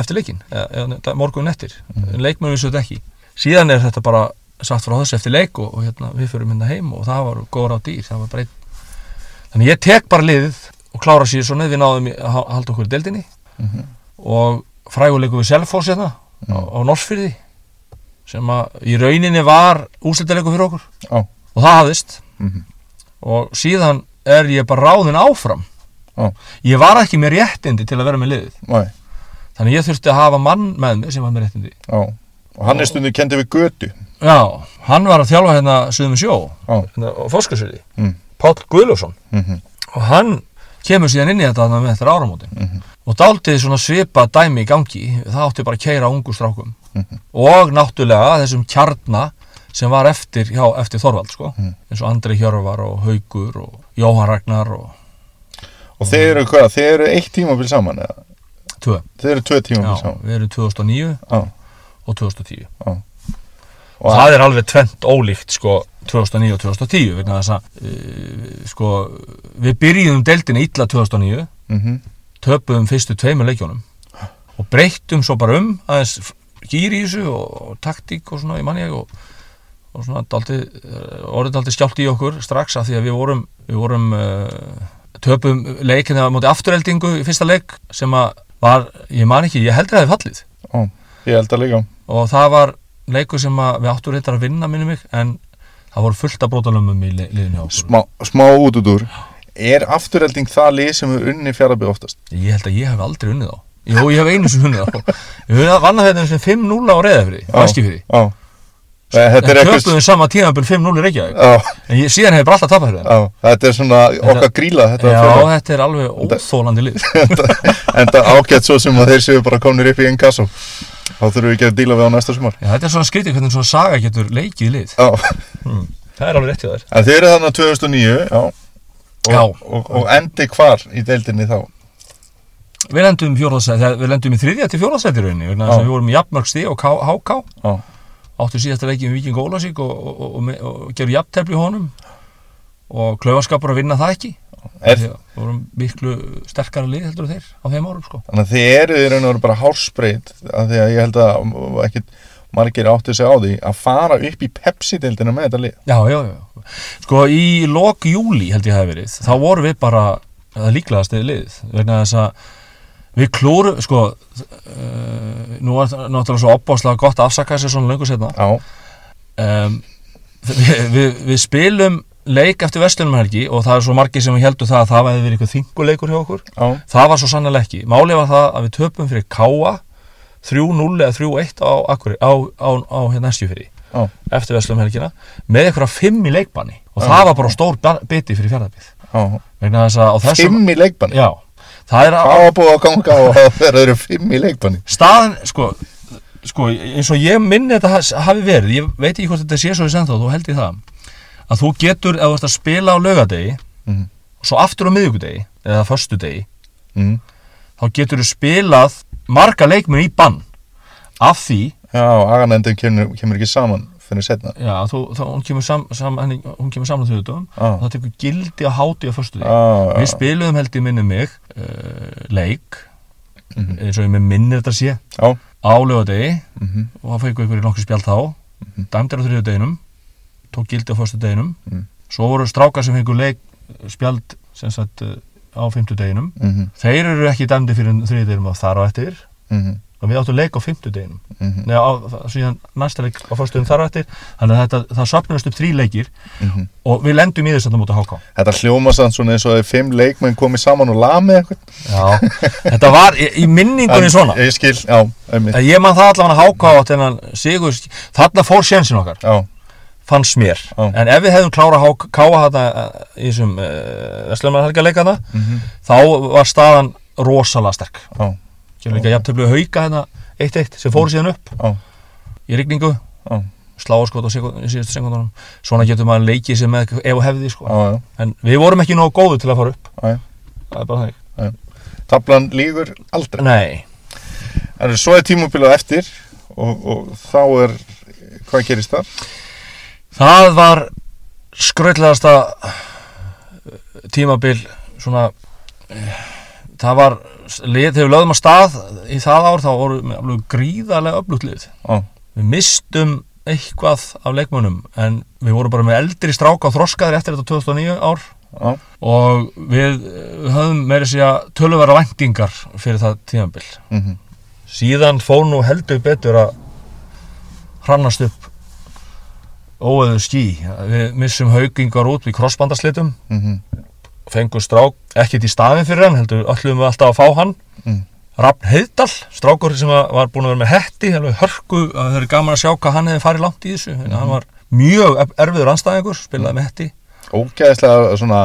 [SPEAKER 2] eftir leikin, eða, eða morgun eftir
[SPEAKER 1] Mhm.
[SPEAKER 2] en leikmenn vissu þetta ekki. Síðan er þetta bara sagt frá þessu eftir leik og, og hérna, við fyrir mynda heim og það var góður á dýr, það var bara einn þannig ég tek bara liðið og klára sér svona, við náðum að ha- halda okkur í deildinni
[SPEAKER 1] -hmm.
[SPEAKER 2] og fræguleikum við Selfoss hérna á,
[SPEAKER 1] Mm.
[SPEAKER 2] á Norsfyrði sem að í rauninni var úslitaleikum fyrir okkur.
[SPEAKER 1] Já.
[SPEAKER 2] og það hafðist.
[SPEAKER 1] Mm
[SPEAKER 2] og síðan er ég bara ráðin áfram.
[SPEAKER 1] Já.
[SPEAKER 2] ég var ekki með réttindi til að vera með liðið.
[SPEAKER 1] Nei,
[SPEAKER 2] þannig ég þurfti að hafa mann með mér sem var með réttindi.
[SPEAKER 1] Og hann er stundu kendið við götu.
[SPEAKER 2] Já, hann var að þjálfa hérna Suðum sjó, hérna á Foskursvili
[SPEAKER 1] Mm.
[SPEAKER 2] Páll Guðljósson
[SPEAKER 1] mm
[SPEAKER 2] og hann kemur síðan inn í þetta þarna með eftir áramótin.
[SPEAKER 1] Mhm.
[SPEAKER 2] og dálítið svona svipa dæmi í gangi. Það átti bara að keira ungu strákum
[SPEAKER 1] Mhm.
[SPEAKER 2] og náttúrulega þessum kjarna sem var eftir, hjá, eftir Þorvald sko.
[SPEAKER 1] Mhm.
[SPEAKER 2] eins og Andri Hjörvar og Haugur og Jóhann Ragnar og
[SPEAKER 1] og þeir eru hvað, þeir eru eitt tímabil saman eða?
[SPEAKER 2] tvö
[SPEAKER 1] þeir eru tvö tímabil
[SPEAKER 2] Já,
[SPEAKER 1] saman
[SPEAKER 2] við erum 2009
[SPEAKER 1] Já.
[SPEAKER 2] og 2010
[SPEAKER 1] og
[SPEAKER 2] og það er alveg tvent ólíkt sko 2009 og 2010 vegna þess að uh, sko við byrjuðum deildina illa 2009
[SPEAKER 1] mhm,
[SPEAKER 2] töpuðum fyrstu tveimur leikjónum og breyttum svo bara um aðeins gír í þessu og, og taktík og svona í manni og, og svona daldi, orðið daldi skjált í okkur strax af því að við vorum, við vorum uh, töpum leikinn á móti afturheldingu í fyrsta leik sem að var, ég man ekki, ég heldur að það hefði fallið.
[SPEAKER 1] Ó, ég held að líka.
[SPEAKER 2] Og það var leikur sem að við áttum reyndar að vinna minni mig en það voru fullt af brótalömmum í li- liðinu
[SPEAKER 1] smá, smá út út úr er afturhelding það lið sem er unni fjaraðbyrð oftast?
[SPEAKER 2] Ég held að ég hef aldrei unnið á Jú, ég hef einu sem unnið á Ég hef vannað þetta sem 5-0 á reyðafri Vaskifri
[SPEAKER 1] er
[SPEAKER 2] töpuðum sama tímabil 5-0 í Reykjavík.
[SPEAKER 1] Já,
[SPEAKER 2] En ég, síðan hefur bara alltaf tapað fyrir
[SPEAKER 1] já, þetta er svona okkar gríla þetta
[SPEAKER 2] Já,
[SPEAKER 1] félag.
[SPEAKER 2] þetta er alveg óþólandi lið. (laughs)
[SPEAKER 1] En það ágætt svo sem að þeir séu bara komnir upp í einn kassó þá þurfum við ekki að díla við á næsta sumar.
[SPEAKER 2] Já, þetta er svona skrítið hvernig svona saga getur leikið í lið.
[SPEAKER 1] Já,
[SPEAKER 2] Það er alveg rétt hjá þér.
[SPEAKER 1] En þeir eru þarna 2009 já, og, og, og endi hvar í deildinni þá
[SPEAKER 2] Við lendum, við lendum í þriðja til fjórðasæti rauninni Við vorum í jafnmörg stig og
[SPEAKER 1] já,
[SPEAKER 2] Áttu síðasta leikið með Víking Ólasík og, og, og, og, gerðu jafntefli í honum. Og klaufaskapur að vinna það ekki. Því að Við vorum miklu sterkara lið heldur þeir á þeim árum sko.
[SPEAKER 1] Þannig að þið eru í raun og veru bara hársbreyt af því að ég held að ekki margir áttu sig á því að fara upp í Pepsi-deildina með þetta lið.
[SPEAKER 2] Já, já, já. Sko í lok júli held ég hafi verið, þá vorum við bara það líklegast eða lið vegna þess að við klúru, sko uh, nú er það náttúrulega svo opbáslega gott að afsaka sér svona löngu setna
[SPEAKER 1] já,
[SPEAKER 2] um, við, við, við spilum leik eftir vestlunum helgi og það er svo margir sem heldur það að það hefði verið eitthvað þinguleikur hjá okkur.
[SPEAKER 1] Já,
[SPEAKER 2] það var svo sannlega ekki, málið var það að við töpum fyrir Káa 3-0 eða 3-1 á, á, á, á hérna Eskjufyrri
[SPEAKER 1] já,
[SPEAKER 2] eftir Vestlum helgina með eitthvað fimm í leikbanni og
[SPEAKER 1] Já.
[SPEAKER 2] það var bara stór biti fyrir þessum
[SPEAKER 1] fimm í leikbanni?
[SPEAKER 2] Já, það er að
[SPEAKER 1] búið að ganga og þeir eru fimm í leikbanni
[SPEAKER 2] staðan sko, sko eins og ég minni þetta hafi verið ég veit ekki hvort þetta sé svo í sennþá þú held ég það að þú getur ef þú ert að spila á laugadegi
[SPEAKER 1] Mhm.
[SPEAKER 2] og svo aftur á miðvikudegi eða föstudegi
[SPEAKER 1] mm.
[SPEAKER 2] þá getur þú spilað marga leikmenn í bann af því
[SPEAKER 1] já, aganendin kemur, kemur ekki saman fyrir setna
[SPEAKER 2] já, þú, þá, hún kemur sam, sam, henni, hún kemur saman þjóðutum
[SPEAKER 1] Já.
[SPEAKER 2] og það tekur gildi að háti á föstudegi.
[SPEAKER 1] Já,
[SPEAKER 2] Við spiluðum held ég minni mig uh, leik
[SPEAKER 1] Mhm.
[SPEAKER 2] eins og ég með minnir þetta sé
[SPEAKER 1] já,
[SPEAKER 2] á lögadegi
[SPEAKER 1] mhm,
[SPEAKER 2] og það fækur ykkur í nokkuð spjald þá. Dæmdir á þriðudeginum tók gildi á föstu deginum
[SPEAKER 1] Mhm.
[SPEAKER 2] svo voru strákar sem fengur leik spjald sem sagt uh, á fymtudeginum
[SPEAKER 1] mhm,
[SPEAKER 2] þeir eru ekki dæmdi fyrir þriðudeginum og þar á eftir.
[SPEAKER 1] Mhm,
[SPEAKER 2] og við áttum leik á fymtudeginum Nei, á, það- síðan næsta leik á föstudeginum þar eftir. Þannig að þetta, það söpnast upp þrý leikir.
[SPEAKER 1] Mhm.
[SPEAKER 2] og við lendum í þess að múta háká.
[SPEAKER 1] Þetta hljóma sann svona eins og þeir fimm leikmenn komið saman og lami eitthvað.
[SPEAKER 2] Já, þetta var í, í minningunni svona.
[SPEAKER 1] ég skil, já, einmitt.
[SPEAKER 2] Ég man það allavega háká á þennan sigur, þarna fór sjensin okkar
[SPEAKER 1] já,
[SPEAKER 2] fannst mér,
[SPEAKER 1] Já.
[SPEAKER 2] en ef við hefðum klára káa þarna eh, í þessum uh, Vestlumarhelga leikana,
[SPEAKER 1] mhm,
[SPEAKER 2] þá var staðan rosalega sterk.
[SPEAKER 1] Já,
[SPEAKER 2] Kjörlega líka jafntöflu hauka hérna 1-1 sem fór síðan upp.
[SPEAKER 1] Já,
[SPEAKER 2] í rigningu,
[SPEAKER 1] já,
[SPEAKER 2] sláaskot á síðustu sekundunum svona getur maður leikið sem með ef og hefði sko.
[SPEAKER 1] já, já,
[SPEAKER 2] en við vorum ekki nógu góðu til að fara upp.
[SPEAKER 1] Já,
[SPEAKER 2] það er bara þannig.
[SPEAKER 1] Tablan lígur aldrei.
[SPEAKER 2] Nei,
[SPEAKER 1] Það er svo er tímabilið á eftir og, og þá er hvað gerist þar?
[SPEAKER 2] það var skröldlegasta tímabil svona eh, það var lið, þegar við lögðum að stað í það ár þá voru við alveg gríðarlega öflugt lið.
[SPEAKER 1] Já,
[SPEAKER 2] við mistum eitthvað af leikmönnum en við vorum bara með eldri stráka og þroskaðir eftir þetta 2009 ár.
[SPEAKER 1] Já,
[SPEAKER 2] og við eh, höfðum meira sér að töluvera væntingar fyrir það tímabil.
[SPEAKER 1] Mhm,
[SPEAKER 2] síðan fór nú heldur betur að hrannast upp óeður skí við missum haugingar út við krossbandaslitum.
[SPEAKER 1] Mhm,
[SPEAKER 2] fengum strák ekkert í staðin fyrir hann heldur öllum við alltaf að fá hann
[SPEAKER 1] Mm.
[SPEAKER 2] Rafn Heiðdal, strákur sem var, búin að vera með hetti, alveg hörku, það er gaman að sjá hvað hann hefði farið langt í þessu, mm hann var mjög erfiður anstæðingur, spilaði með hetti,
[SPEAKER 1] ógeðslega svona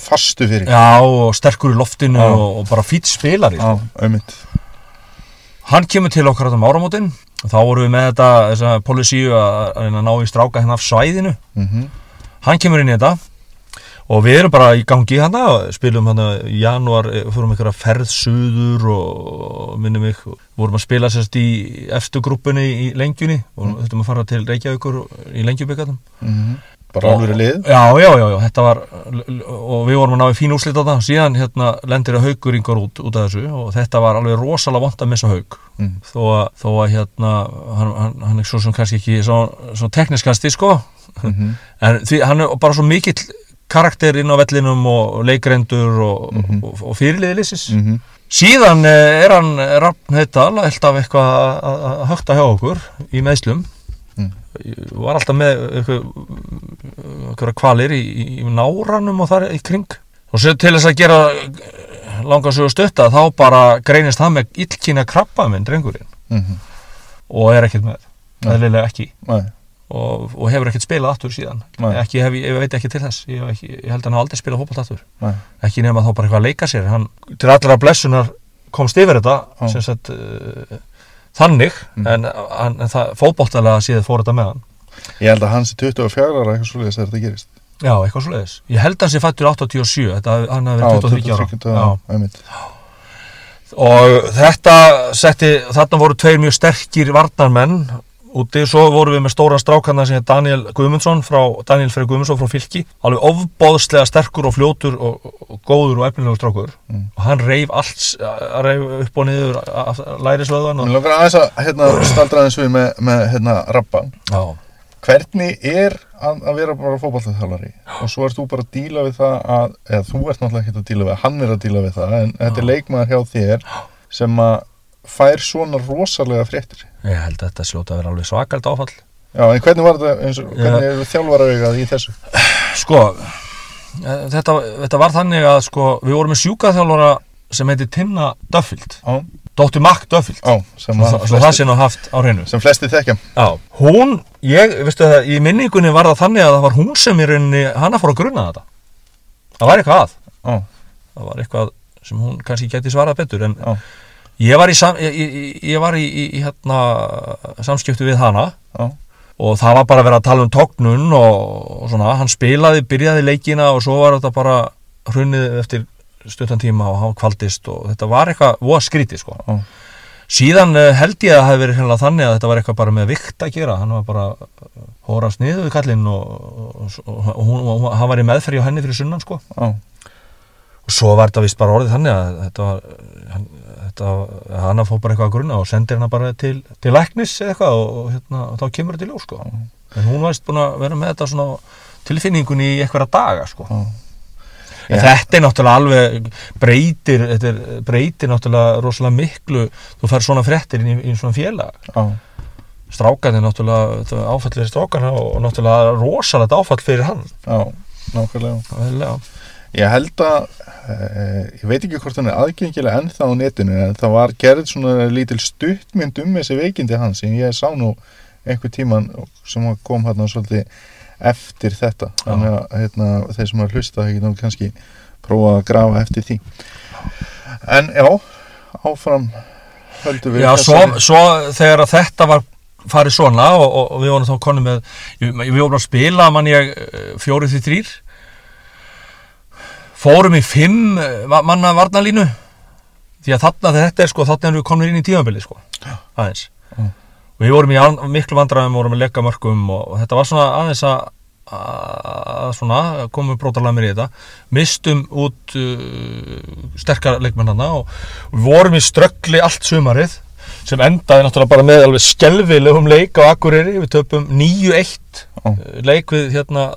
[SPEAKER 1] fastu fyrir
[SPEAKER 2] já og sterkur í loftinu
[SPEAKER 1] Já.
[SPEAKER 2] og, bara fýtt spilari.
[SPEAKER 1] Já,
[SPEAKER 2] Hann kemur til okkar þetta um áramótin og þá vorum við með þetta, þessa polisíu að, að ná í stráka hérna af svæðinu.
[SPEAKER 1] mm
[SPEAKER 2] Hann kemur inn í þetta og við erum bara í gangi hérna og spilum hérna í janúar, eh, fórum einhverja ferð suður og minnum mig, vorum að spila sérst í efstu grúpunni í lengjunni og mm. þurftum að fara til Reykjavíkur í lengjubikatum.
[SPEAKER 1] bara alveg lið
[SPEAKER 2] Já, já, já, já, þetta var og við vorum að ná í fín úrslit á það síðan hérna lendir að haugur yngur út, út af þessu og þetta var alveg rosalega vant að missa haug
[SPEAKER 1] Mm.
[SPEAKER 2] þó, að, þó að hérna hann, hann, hann er svo sem kannski ekki svo, svo tekniskasti sko
[SPEAKER 1] Mhm. (laughs)
[SPEAKER 2] en því hann er bara svo mikill karakter inn á vellinum og leikrendur og,
[SPEAKER 1] Mhm.
[SPEAKER 2] og, og fyrirliðilissis
[SPEAKER 1] Mhm.
[SPEAKER 2] síðan eh, er hann Rafn Heital alltaf eitthvað að- högta hjá okkur í meðslum
[SPEAKER 1] Mm.
[SPEAKER 2] Var alltaf með eitthvað, kvalir í, í, náranum og þar í kring og sér til þess að gera langa sögur stutta þá bara greinist hann með illkynna krabba minn drengurinn
[SPEAKER 1] Mhm.
[SPEAKER 2] og er ekkert með,
[SPEAKER 1] Nei.
[SPEAKER 2] eðlilega ekki
[SPEAKER 1] Nei.
[SPEAKER 2] Og, og hefur ekkert spilað aftur síðan. Ekki, hef, ég veit ekki til þess. Ég, ekki, ég held að hann aldrei spilað fótbolt aftur.
[SPEAKER 1] Nei.
[SPEAKER 2] ekki nema þá bara eitthvað að leika sér. Hann til allra blessunar komst yfir þetta sagt uh, þannig
[SPEAKER 1] Mm.
[SPEAKER 2] en, en, en það fótboltalega síðan fór þetta með hann.
[SPEAKER 1] Ég held að hans er 24 ára eitthvað svoleiðis þegar þetta gerist.
[SPEAKER 2] Já, eitthvað svo leiðis ég held að hann sé fættur 87 þetta, hann hefði verið 23 ára.
[SPEAKER 1] 23
[SPEAKER 2] Já.
[SPEAKER 1] ára einmitt.
[SPEAKER 2] og þetta setti, þarna voru tveir mjög sterkir varnarmenn úti, svo vorum við með stóran strákanna sem er Daniel Guðmundsson frá, Daniel Freyr Guðmundsson frá Fylki. Alveg ofbóðslega sterkur og fljótur og, og góður og efnilegur strákur.
[SPEAKER 1] Mm.
[SPEAKER 2] og hann reif allt, reif upp og niður lærislöðan og
[SPEAKER 1] Mér langar aðeins að hérna, staldra aðeins við með, með hérna,
[SPEAKER 2] Já,
[SPEAKER 1] hvernig er að, að vera bara fótballþjálfari og svo ert þú bara að díla við það að, eða þú ert náttúrulega ekki að díla við það, hann er að díla við það en þetta er leikmaður hjá þér sem að fær svona rosalega fréttir
[SPEAKER 2] ég held að þetta slóta að vera alveg svakalt áfall.
[SPEAKER 1] Já, en hvernig var þetta, og, hvernig eru þjálfaraugað í þessu?
[SPEAKER 2] Sko, eh, þetta, þetta var þannig að sko, við vorum með sjúkaþjálfara sem heiti Tinna Duffield.
[SPEAKER 1] Já,
[SPEAKER 2] Dóttir Mack Duffield.
[SPEAKER 1] Já sem,
[SPEAKER 2] svo, svo það
[SPEAKER 1] flesti,
[SPEAKER 2] sé nú haft á hreinu.
[SPEAKER 1] sem flesti þekkja.
[SPEAKER 2] Já, hún, ég, veistu það, í minningunni var það þannig að það var hún sem í rauninni, hana fór að grunna þetta. Það var eitthvað að.
[SPEAKER 1] Já,
[SPEAKER 2] Það var eitthvað sem hún kannski geti svarað betur, en
[SPEAKER 1] já,
[SPEAKER 2] ég var í, sam, ég, ég, ég var í, í, hérna, samskiptu við hana
[SPEAKER 1] já,
[SPEAKER 2] og það var bara að vera að tala um tóknun og, og svona, hann spilaði, byrjaði leikina og svo var þetta bara hrunnið eftir stuttan tíma og hann kvaldist og þetta var eitthvað voða skrítið, sko.
[SPEAKER 1] já,
[SPEAKER 2] Síðan uh, held ég að það hefði verið hérna þannig að þetta var eitthvað bara með vikt að gera. Hann var bara hórast niður við kallinn og, og, og, hún, hann var í meðferði á henni fyrir sunnan sko.
[SPEAKER 1] Já,
[SPEAKER 2] og svo var þetta vist bara orðið þannig að þetta var hann, þetta, hann fór bara eitthvað að grunna og sendir hana bara til, til læknis eða eitthvað og, og, hérna, og þá kemur þetta í ljós sko en hún varst búin að vera með þetta svona tilfinningun í einhverja daga sko
[SPEAKER 1] já.
[SPEAKER 2] En
[SPEAKER 1] Já.
[SPEAKER 2] þetta er náttúrulega alveg breytir, þetta er, breytir náttúrulega rosalega miklu, þú fær svona fréttir inn í, í svona félag
[SPEAKER 1] já.
[SPEAKER 2] strákan er náttúrulega áfall fyrir strákan og náttúrulega rosalegt áfall fyrir hann
[SPEAKER 1] Já, nákvæmlega. Ég held að, e, ég veit ekki hvort hann er aðgengilega ennþá á netinu, en það var gerð svona lítil stuttmynd um þessi veikindi hans sem ég sá nú einhver tíman sem kom hérna svolítið eftir þetta. Þannig að hérna, þeir sem har hlustað hefði kannski prófa að grafa eftir því. En já, áfram höldum við
[SPEAKER 2] Já, svo, svo þegar þetta var farið svona og, og, við vorum þá konum með við vorum að spila mann ég eh, fjórið því þrýr fórum í fimm eh, manna varnalínu því að þarna þetta er sko þarna erum við komin inn í tímabili sko. Aðeins.
[SPEAKER 1] Já.
[SPEAKER 2] og við vorum í án- miklu vandræðum vorum að leika mörgum og, og þetta var svona aðeins að komum brótalamir í þetta. Mistum út uh, sterkar leikmennana og við vorum í ströggli allt sumarið sem endaði náttúrulega bara með alveg skelvilegum leik á Akureyri. Við töpum 9-1
[SPEAKER 1] Já.
[SPEAKER 2] uh, leik við hérna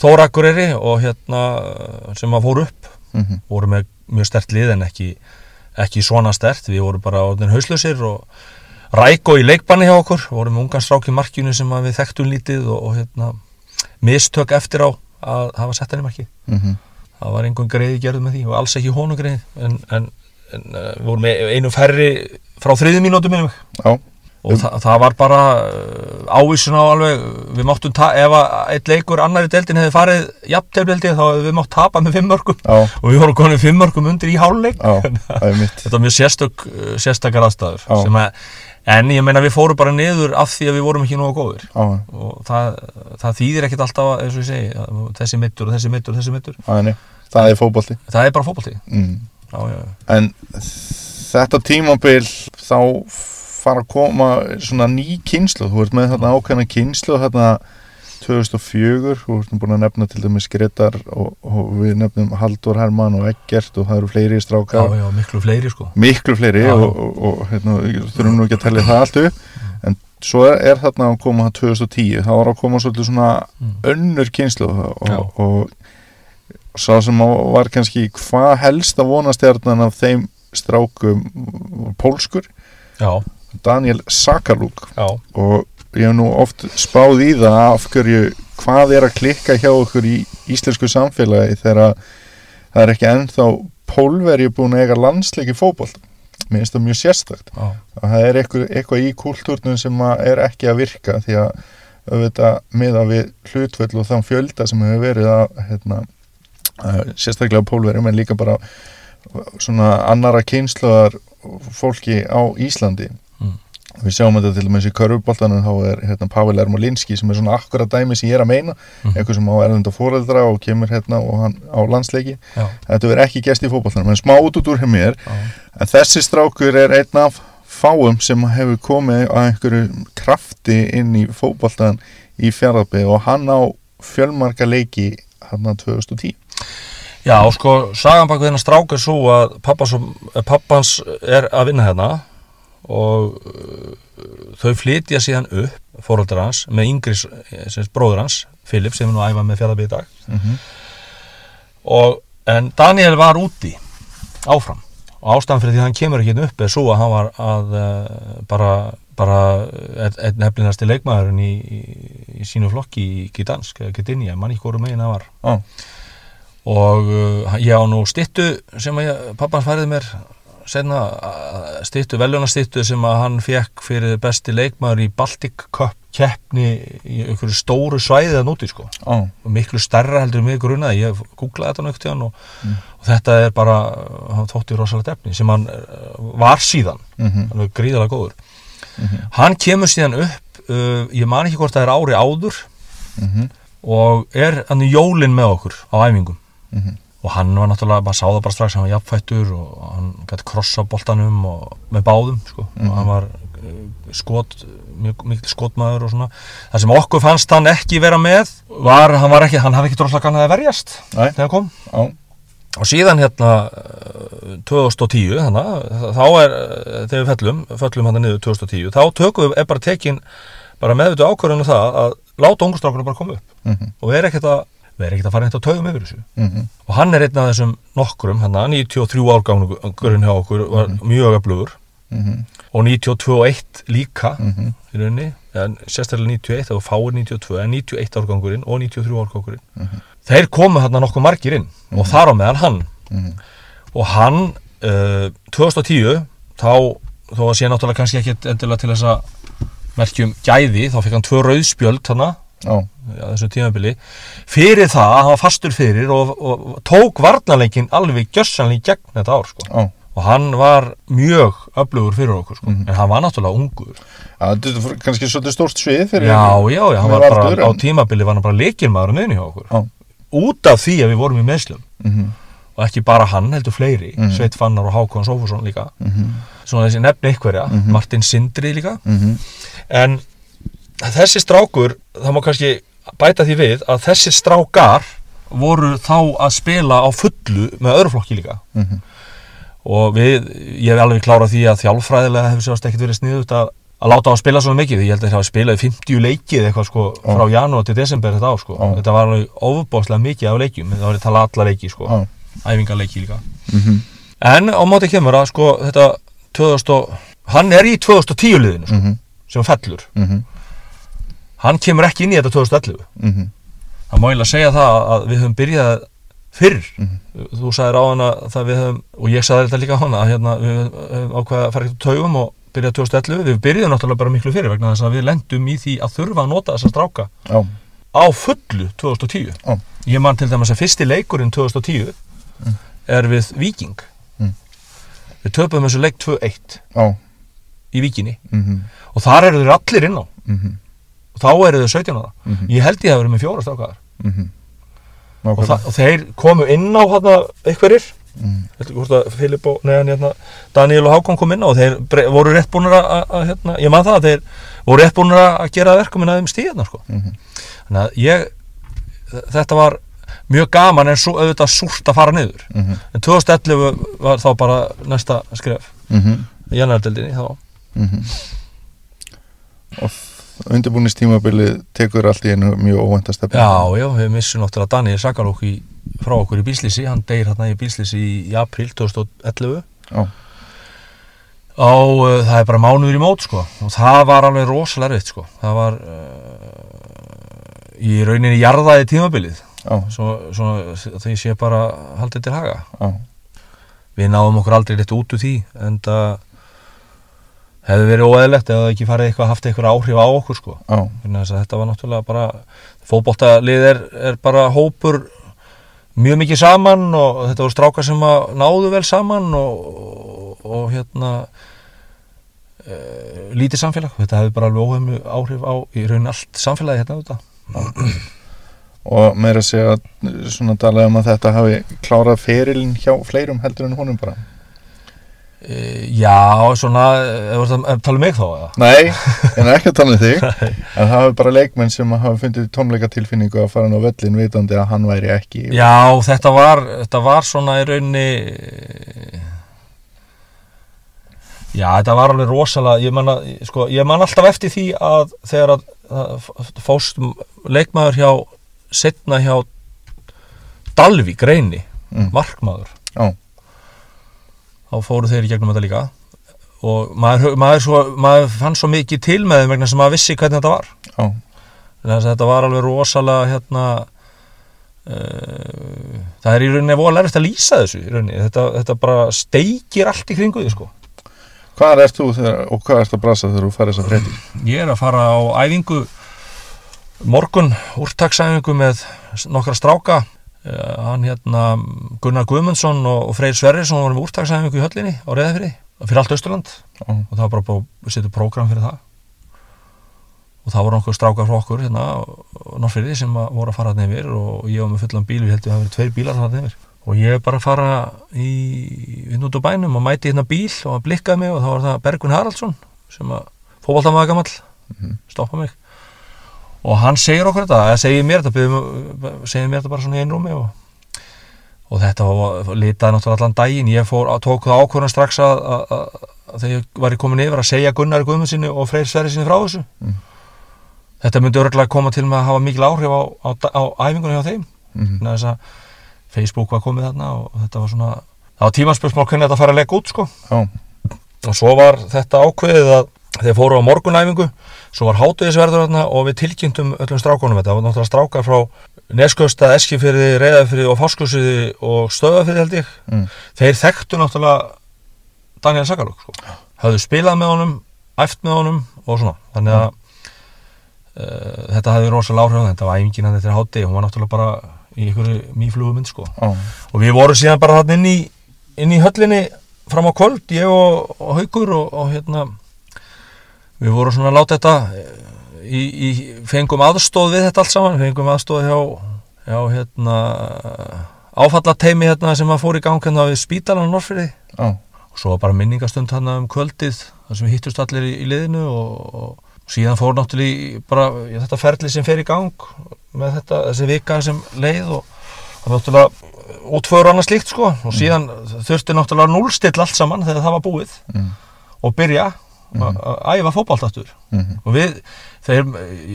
[SPEAKER 2] Þóra Akureyri og hérna sem að fór upp.
[SPEAKER 1] Mhm.
[SPEAKER 2] voru með mjög stert lið en ekki, ekki svona stert við vorum bara hauslausir og ræko í leikbanni hjá okkur. Vorum ungan strák í markinu sem við þekktum lítið og, og hérna, mistök eftir á að hafa sett hann í marki
[SPEAKER 1] Mhm.
[SPEAKER 2] það var einhvern greiði gerð með því og alls ekki honum greið. En, en, en, við vorum e- einu færri frá þriði mínútu minnum
[SPEAKER 1] Já,
[SPEAKER 2] og þa það var bara uh, ávísun á alveg við máttum, ta- ef eitt leikur annar í deildin hefði farið jafntefnildi þá hefði við mátt tapa með fimm mörgum
[SPEAKER 1] já,
[SPEAKER 2] og við vorum konið fimm mörgum undir í háluleik
[SPEAKER 1] það er
[SPEAKER 2] þetta var mjög sérstök, uh, sérstakar aðstæður sem að, en ég meina við fórum bara niður af því að við vorum ekki nógu góðir.
[SPEAKER 1] Já,
[SPEAKER 2] og það, það þýðir ekkert alltaf eins og ég segi, þessi mittur og þessi mittur og þessi mittur,
[SPEAKER 1] það er nitt Það er fótbolti.
[SPEAKER 2] Það er bara fótbolti.
[SPEAKER 1] Mm. En þetta tímabil þá fara að koma svona ný kynslu Þú ert með þarna ákveðna kynslu þarna 2004, þú ert búin að nefna til dæmis Gretar og, og við nefnum Haldur Hermann og Eggert og það eru fleiri
[SPEAKER 2] já,
[SPEAKER 1] strákar.
[SPEAKER 2] Já, miklu fleiri sko.
[SPEAKER 1] Miklu fleiri
[SPEAKER 2] Já.
[SPEAKER 1] og, og, og hérna, þurfum nú ekki að tellja það allt upp. En svo er, er þarna að koma 2010, þá var að koma svolítið svona
[SPEAKER 2] Mm.
[SPEAKER 1] önnur kynslu
[SPEAKER 2] Já.
[SPEAKER 1] og, og sá sem var kannski hvað helst að vonastjarnan af þeim strákum pólskur,
[SPEAKER 2] já,
[SPEAKER 1] Daniel Sakalúk. Og ég hef nú oft spáð í það af hverju, hvað er að klikka hjá okkur í íslensku samfélagi þegar það er ekki ennþá pólveri búin að eiga landsleiki fótbolt mér finnst það mjög sérstakt.
[SPEAKER 2] Já,
[SPEAKER 1] að það er eitthvað, eitthvað í kúltúrnum sem er ekki að virka því að auðvitað miða við hlutvöld og þann fjölda sem hefur verið að, hérna, að sérstaklega pólverjum en líka bara svona annara kynsluðar fólki á Íslandi. Við sjáum þetta til dæmis í körfuboltanum þá er hérna, Pavel Ermolinski sem er svona akkurat dæmi sem ég er að meina
[SPEAKER 2] Mhm.
[SPEAKER 1] eitthvað sem á erlenda fóreldra og kemur hérna og hann á landsleiki
[SPEAKER 2] já,
[SPEAKER 1] þetta verður ekki gæst í fótboltanum en smá út út úr hjá mér. En þessi strákur er einn af fáum sem hefur komið að einhverju krafti inn í fótboltan í fjárðabbi og hann á fjölmarka leiki hann að 2010.
[SPEAKER 2] Já, sko, sagan bak við hennar strák er svo að pappans, pappans er að vinna hérna og uh, þau flytja síðan upp fóröldar hans með yngri sem sagt, bróður hans, Filip, sem er nú að æfa með fjallabíð í dag.
[SPEAKER 1] Mm -hmm.
[SPEAKER 2] og, en Daniel var úti áfram. Og ástæðan fyrir því að hann kemur ekki upp er svo að hann var að uh, bara, bara einn ein nefnilegasti leikmaðurinn í, í, í sínu flokki í Gdansk, Gdynia, mann ekki hvort megin það var.
[SPEAKER 1] Á,
[SPEAKER 2] og uh, ég á nú stittu sem að pappans færið mér senna stittu, veljónastittu sem að hann fekk fyrir besti leikmaður í Baltic Cup keppni í einhverju stóru svæði að núti sko
[SPEAKER 1] á,
[SPEAKER 2] og miklu stærra heldur mig grunaði ég googlaði þetta nögt í hann og,
[SPEAKER 1] Mm.
[SPEAKER 2] og þetta er bara, hann þótti rosalega efni sem hann uh, var síðan
[SPEAKER 1] mm -hmm.
[SPEAKER 2] hann er gríðalega góður
[SPEAKER 1] Mhm.
[SPEAKER 2] hann kemur síðan upp uh, ég man ekki hvort það er ári áður
[SPEAKER 1] mhm,
[SPEAKER 2] og er hann í jólin með okkur á æfingum
[SPEAKER 1] mhm.
[SPEAKER 2] Og hann var náttúrulega, maður sá það bara strax hann var jafnfættur og hann gæti krossa boltanum og með báðum sko.
[SPEAKER 1] Mhm.
[SPEAKER 2] og hann var uh, skot mjög mikil skotmaður og svona það sem okkur fannst hann ekki vera með var, hann var ekki, hann hafði ekki droslega kannað að verjast
[SPEAKER 1] Nei.
[SPEAKER 2] þegar hann kom
[SPEAKER 1] á,
[SPEAKER 2] og síðan hérna uh, 2010 þannig, þá er, uh, þegar við fellum fellum hann niður 2010, þá tökum við er bara tekin, bara meðvitu ákvörðinu það að láta ungustrákunum bara koma upp
[SPEAKER 1] mhm,
[SPEAKER 2] og við erum ekkert að við erum ekkert að fara neitt að taugum yfir þessu.
[SPEAKER 1] Mhm,
[SPEAKER 2] og hann er einn af þessum nokkrum hann 93 árgangurinn hjá okkur var mjög öflugur.
[SPEAKER 1] Mhm,
[SPEAKER 2] og 92 og 1 líka
[SPEAKER 1] mhm,
[SPEAKER 2] í rauninni, en sérstaklega 91 það var fáir 92, en 91 árgangurinn og 93 árgangurinn
[SPEAKER 1] Mhm.
[SPEAKER 2] þeir komu hann nokkuð margir inn og þar á meðan hann.
[SPEAKER 1] Mhm,
[SPEAKER 2] og hann uh, 2010 þá, þó að sé náttúrulega kannski ekkit endilega til þess að merkjum gæði, þá fekk hann tvö rauðspjöld hann
[SPEAKER 1] á,
[SPEAKER 2] á þessu tímabili fyrir það að hann var fastur fyrir og, og tók varnarleikin alveg gjössanlega í gegn þetta ár sko.
[SPEAKER 1] á.
[SPEAKER 2] og hann var mjög öflugur fyrir okkur sko.
[SPEAKER 1] Mhm.
[SPEAKER 2] en hann var náttúrulega ungur
[SPEAKER 1] Já, Þetta er kannski svolítið stórt svið fyrir
[SPEAKER 2] já, já, já, hann var bara
[SPEAKER 1] aldur,
[SPEAKER 2] á tímabili var hann bara leikilmaður meðin hjá okkur
[SPEAKER 1] Já.
[SPEAKER 2] út af því að við vorum í meðslum
[SPEAKER 1] Mhm,
[SPEAKER 2] og ekki bara hann heldur fleiri
[SPEAKER 1] Mhm.
[SPEAKER 2] Sveit Fannar og Hákon Sófusson líka
[SPEAKER 1] mhm,
[SPEAKER 2] svona þessi nefni ykkurja,
[SPEAKER 1] Mhm.
[SPEAKER 2] Martin Sindri líka
[SPEAKER 1] mhm,
[SPEAKER 2] en þessi strákur það má kannski bæta því við að þessi strákar voru þá að spila á fullu með öðru flokki líka.
[SPEAKER 1] Mhm,
[SPEAKER 2] og við, ég hef alveg klárað því að þjálfræðilega hefur sérst ekkert verið sniðut að, að láta á að spila svona mikið. Ég held að það hafa spilað í 50 leikið eitthvað sko frá janúar til desember þetta ár sko.
[SPEAKER 1] Já.
[SPEAKER 2] þetta var alveg ofubóðslega mikið af leikjum. Það var að tala alla leiki sko.
[SPEAKER 1] Á,
[SPEAKER 2] æfingarleiki líka.
[SPEAKER 1] Mhm,
[SPEAKER 2] en á móti kemur að sko þetta 2000 og, hann er í 2010 liðinu sko,
[SPEAKER 1] mhm,
[SPEAKER 2] sem fellur.
[SPEAKER 1] Mhm,
[SPEAKER 2] hann kemur ekki inn í þetta 2011
[SPEAKER 1] mhm,
[SPEAKER 2] það má eiginlega segja það að við höfum byrjað fyrr.
[SPEAKER 1] Mhm.
[SPEAKER 2] þú sagðir á hana það við höfum og ég sagði þetta líka á hana að hérna, við höfum ákveða að fara ekkert taugum og byrja 2011 við byrjuðum náttúrulega bara miklu fyrir vegna þess að við lendum í því að þurfa að nota þessa stráka
[SPEAKER 1] Já,
[SPEAKER 2] á fullu 2010
[SPEAKER 1] Já.
[SPEAKER 2] ég man til dæmis að fyrsti leikurinn 2010 er við Viking
[SPEAKER 1] Mm.
[SPEAKER 2] við töpum þessu leik 2-1
[SPEAKER 1] já,
[SPEAKER 2] í Víkinni.
[SPEAKER 1] Mhm,
[SPEAKER 2] og þar eru þeir allir inn á.
[SPEAKER 1] Mhm,
[SPEAKER 2] þá eru þeir 17 á það
[SPEAKER 1] mhm,
[SPEAKER 2] ég held ég að vera með fjóra strákaðar
[SPEAKER 1] mhm.
[SPEAKER 2] og,
[SPEAKER 1] Nákvæmlega.
[SPEAKER 2] það, og þeir komu inn á hérna einhverjir
[SPEAKER 1] Mm.
[SPEAKER 2] Filip og neðan hérna Daniel og Hákon kom inn á og þeir voru rétt búinir að, að, að hérna, ég man það að þeir voru rétt búinir að gera verkum en að þeim stíðna sko.
[SPEAKER 1] Mhm.
[SPEAKER 2] þannig að ég þetta var mjög gaman en svo auðvitað súrt að fara niður
[SPEAKER 1] Mhm,
[SPEAKER 2] en 2011 var þá bara næsta skref
[SPEAKER 1] mhm,
[SPEAKER 2] í janardeldinni þá
[SPEAKER 1] mhm. Og undirbúinistímabilið tekur allt í einu mjög óvænta stefni.
[SPEAKER 2] Já, já, við missum náttúrulega Daniel Sakalók frá okkur í bílslýsi, hann deyr hérna í bílslýsi í, april 2011
[SPEAKER 1] Já,
[SPEAKER 2] á, uh, það er bara mánuður í mót sko. Og það var alveg rosalega erfitt sko. Það var uh, í rauninni jarðaði tímabilið. Svo, svona, því sé bara haldið til haga.
[SPEAKER 1] Já,
[SPEAKER 2] við náðum okkur aldrei rétt út úr því en það hefði verið óeðlegt eða ekki farið eitthvað haft eitthvað áhrif á okkur sko. Þetta var náttúrulega bara fótboltalið er, er bara hópur mjög mikið saman og þetta voru strákar sem náðu vel saman og, og, og hérna e, lítið samfélag. Þetta hefði bara alveg óhefnu áhrif á í raunin allt samfélagi hérna þetta (clears throat)
[SPEAKER 1] og meira að segja svona talað um að þetta hafi klárað ferilinn hjá fleirum heldur en honum bara.
[SPEAKER 2] E, já, svona að tala um mig þá eða?
[SPEAKER 1] Nei, (laughs) en ekki að tala um þig, en það hafi bara leikmenn sem hafa fundið tónleika tilfinningu að fara á völlin vitandi að hann væri ekki.
[SPEAKER 2] Já, þetta var, þetta var svona í rauninni Já, þetta var alveg rosalega ég man, að, sko, ég man alltaf eftir því að þegar að, fóst leikmaður hjá setna hjá Dalvík reyni,
[SPEAKER 1] Mm.
[SPEAKER 2] markmaður
[SPEAKER 1] Já,
[SPEAKER 2] þá fóru þeir í gegnum þetta líka. Og maður, maður, svo, maður fann svo mikið til með þeim vegna sem maður vissi hvernig þetta var. Að þetta var alveg rosalega hérna uh, það er í rauninni voru erfitt að lýsa þessu þetta, þetta bara steikir allt í kringu því sko.
[SPEAKER 1] Hvað ert þú þegar, og hvað ert að brasa þegar þú farið þess að fréttir?
[SPEAKER 2] Ég er að fara á æfingu morgun úrtaksæfingu með nokkra stráka hann hérna Gunnar Guðmundsson og, Freyr Sverrisson voru með úrtaksæfingu í höllinni á Reðafyrði fyrir allt Östurland
[SPEAKER 1] Já,
[SPEAKER 2] og það var bara að setja prógram fyrir það. Og það voru nokkuð strákar frá okkur hérna Norrfyrði sem að voru að fara hann yfir og ég var með fullan bíl, við heldum að það verið tveir bílar hann yfir. Og ég er bara að fara í inn út á bænum og mæti hérna bíl og að blikkaði mig og þá var það Bergvin Haraldsson sem að fótballtamaður gamall
[SPEAKER 1] Mhm.
[SPEAKER 2] stoppa mig og hann segir okkur þetta, eða segir mér þetta byggðum, segir mér þetta bara svona í einrúmi og, og þetta var litaði náttúrulega allan daginn, ég fór, tók það ákvörðan strax að, að, að, þegar ég var komin yfir að segja Gunnar Guðmundsinni og Freyr Sverri sinni frá þessu.
[SPEAKER 1] Mm.
[SPEAKER 2] þetta myndi örgulega koma til með að hafa mikil áhrif á, á, á æfingunni hjá þeim. Þannig að þess að Facebook var komið þarna og þetta var svona það var tímanspörsmál hvernig þetta fara að leggja út sko. Og svo var þetta ákveðið að þeir fóru á morgunæfingu svo var hátuðisverður þarna og við tilkynntum öllum strákunum þetta, það var náttúrulega strákar frá Neskjösta, Eskifyrði, Reyðafyrði og Fáskursfyrði og Stöðafyrði held ég.
[SPEAKER 1] Mm,
[SPEAKER 2] þeir þekktu náttúrulega Daniel Sakaluk sko. hafðu spilað með honum, æft með honum og svona, þannig að uh, þetta hafði rosalega áhrif á þeim. þetta var æfingin hann þetta er hátti hún var náttúrulega bara í einhverju mýflugumynd sko.
[SPEAKER 1] Já,
[SPEAKER 2] og við vorum síðan bara inn í, inn í höllinni fram á kvöld, ég og, og Haukur og, og hérna við vorum svona að láta þetta í, í, fengum aðstóð við þetta allt saman, fengum aðstóð hjá, hjá hérna áfallateimi hérna sem að fór í gang hérna við spítalan Norfriði
[SPEAKER 1] já,
[SPEAKER 2] og svo bara minningastund hérna um kvöldið þar sem við hittust allir í, í liðinu og, og síðan fór náttúrulega bara í þetta ferli sem fer í gang með þetta, þessi vika sem leið og það náttúrulega útföður annað slíkt sko. Og síðan þurfti náttúrulega núlstill allt saman þegar það var búið
[SPEAKER 1] mm,
[SPEAKER 2] og byrja að að æfa fótballt aftur.
[SPEAKER 1] Mhm,
[SPEAKER 2] og við, þeir,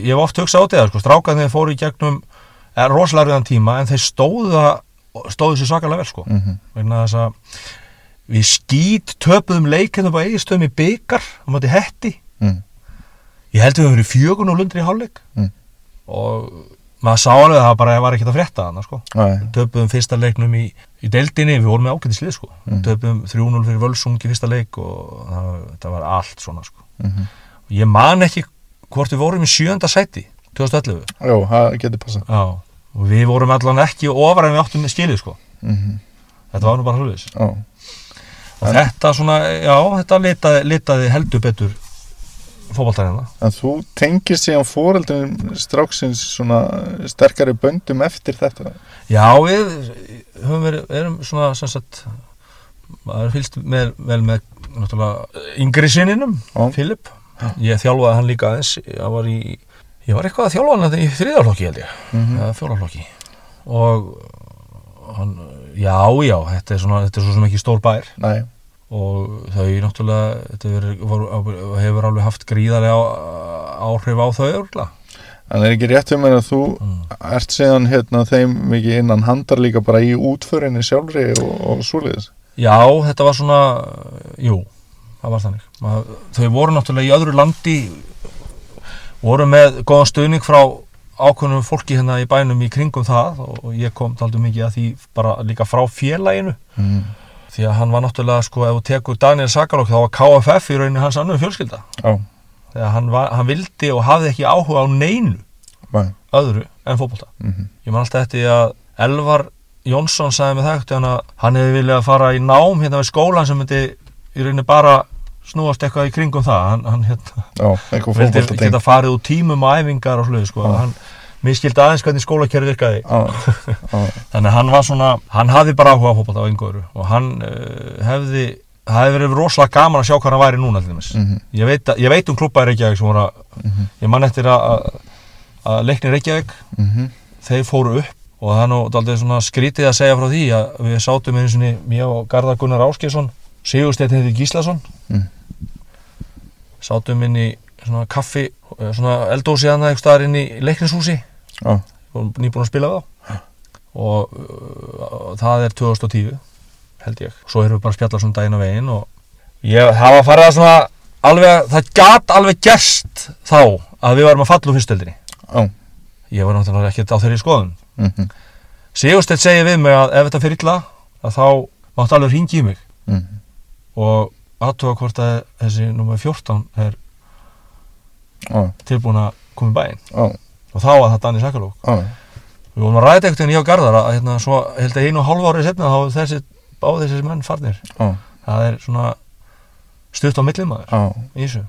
[SPEAKER 2] ég hef oft hugsað á þetta sko, strákan þeir fóru í gegnum rosalega rauðan tíma en þeir stóðu stóðu sér svakalega vel sko.
[SPEAKER 1] Mhm,
[SPEAKER 2] vegna þess að við skýt töpuðum leikinu á eigistöðum í byggar á móti hetti.
[SPEAKER 1] Mm,
[SPEAKER 2] ég held við höfum verið fjögun og lundri í hálfleik.
[SPEAKER 1] Mm.
[SPEAKER 2] og maður sá alveg að það bara var ekkert að frétta hana sko.
[SPEAKER 1] Nei,
[SPEAKER 2] töpuðum fyrsta leiknum í, í deildinni, við vorum með ágætislið sko.
[SPEAKER 1] Mhm.
[SPEAKER 2] töpuðum 3-0 fyrir Völsung í fyrsta leik og það, það var allt svona sko.
[SPEAKER 1] mhm.
[SPEAKER 2] og ég man ekki hvort við vorum í sjönda sæti 2011
[SPEAKER 1] Jó, það getur passað
[SPEAKER 2] Já. og við vorum allan ekki ofar en við áttum með skilið sko.
[SPEAKER 1] Mhm.
[SPEAKER 2] þetta var nú bara hlutvis
[SPEAKER 1] Já,
[SPEAKER 2] og þetta svona, já, þetta litaði, litaði heldur betur fótballtæðina
[SPEAKER 1] en þú tengir síðan fóreldum stráksins svona sterkari böndum eftir þetta?
[SPEAKER 2] Já, við höfum verið, erum svona sem sagt maður fylgst með, vel með náttúrulega yngri sinninum,
[SPEAKER 1] Já.
[SPEAKER 2] Filip. Ég þjálfaði hann líka aðeins ég var í, ég var eitthvað að þjálfa hann í þriðarflokki held ég,
[SPEAKER 1] Mhm.
[SPEAKER 2] eða fjólaflokki og hann, já, já, þetta er svona þetta er svo sem ekki stór bær.
[SPEAKER 1] Nei,
[SPEAKER 2] og þau náttúrulega hefur, alveg haft gríðarlega áhrif á þau örgulega
[SPEAKER 1] en er ekki rétt um að þú
[SPEAKER 2] mm.
[SPEAKER 1] ert síðan hérna þeim mikið innan handar líka bara í útförinni sjálfri og, og svoleiðis
[SPEAKER 2] Já, þetta var svona, jú, það var þannig. Maður, þau voru náttúrulega í öðru landi, voru með góðan stuðning frá ákveðnum fólki hérna í bænum í kringum það og ég kom taldu mikið að því bara líka frá félaginu.
[SPEAKER 1] mm.
[SPEAKER 2] Því að hann var náttúrulega, sko, ef þú tekur Daniel Sakalók, þá var KFF í rauninni hans annu fjölskylda.
[SPEAKER 1] Já,
[SPEAKER 2] Þegar hann, var, hann vildi og hafði ekki áhuga á neinu
[SPEAKER 1] Nei.
[SPEAKER 2] öðru en fótbolta.
[SPEAKER 1] mhm.
[SPEAKER 2] Ég man alltaf eftir að Elvar Jónsson sagði með það hann að hann hefði viljað fara í nám hérna við skólan sem myndi í rauninni bara snúast eitthvað í kringum það hann, hann hérna,
[SPEAKER 1] Já,
[SPEAKER 2] vildi geta farið úr tímum og æfingar og sluði sko. Hann miskildi aðeins hvernig skólakerri virkaði (laughs) þannig að hann var svona, hann hafði bara áhuga á fótbolta á einhverju og hann uh, hefði það hefði verið rosalega gaman að sjá hvað hann væri núna dæmis.
[SPEAKER 1] mhm,
[SPEAKER 2] ég, veit, ég veit um klubba í Reykjavík sem voru að,
[SPEAKER 1] mhm,
[SPEAKER 2] ég man eftir að, leikni Reykjavík
[SPEAKER 1] mhm.
[SPEAKER 2] þeir fóru upp og það er nú daldið svona skrítið að segja frá því að við sátum einu sinni mér og Garðar Gunnar Áskjesson Sigursteinn heiti Gíslason
[SPEAKER 1] Mm.
[SPEAKER 2] sátum inn í svona kaffi svona eldósi annað eitthvað staðar inn í leiknishúsi. Og nýbúin að spila þá. Og uh, það er 2010 held ég, svo erum við bara að spjalla svona daginn á veginn og ég hafa farið að svona alveg, það gat alveg gerst þá að við varum að falla úr fyrstöldinni ég var náttúrulega ekkert á þeirri skoðun.
[SPEAKER 1] Mhm,
[SPEAKER 2] Sigurstedt segir við mig að ef þetta fyrir illa að þá máttu alveg ringi í mig.
[SPEAKER 1] Mhm.
[SPEAKER 2] og aðtóa hvort að þessi nummer 14 er tilbúin að koma í bæinn. Og þá var það Danni
[SPEAKER 1] já,
[SPEAKER 2] við vorum að ekkert en ég og Garðar að hérna, svo held að einu og hálfa árið setna þá þessi, á þessi menn farnir. Það er svona stutt á millið maður
[SPEAKER 1] já.
[SPEAKER 2] í þessu.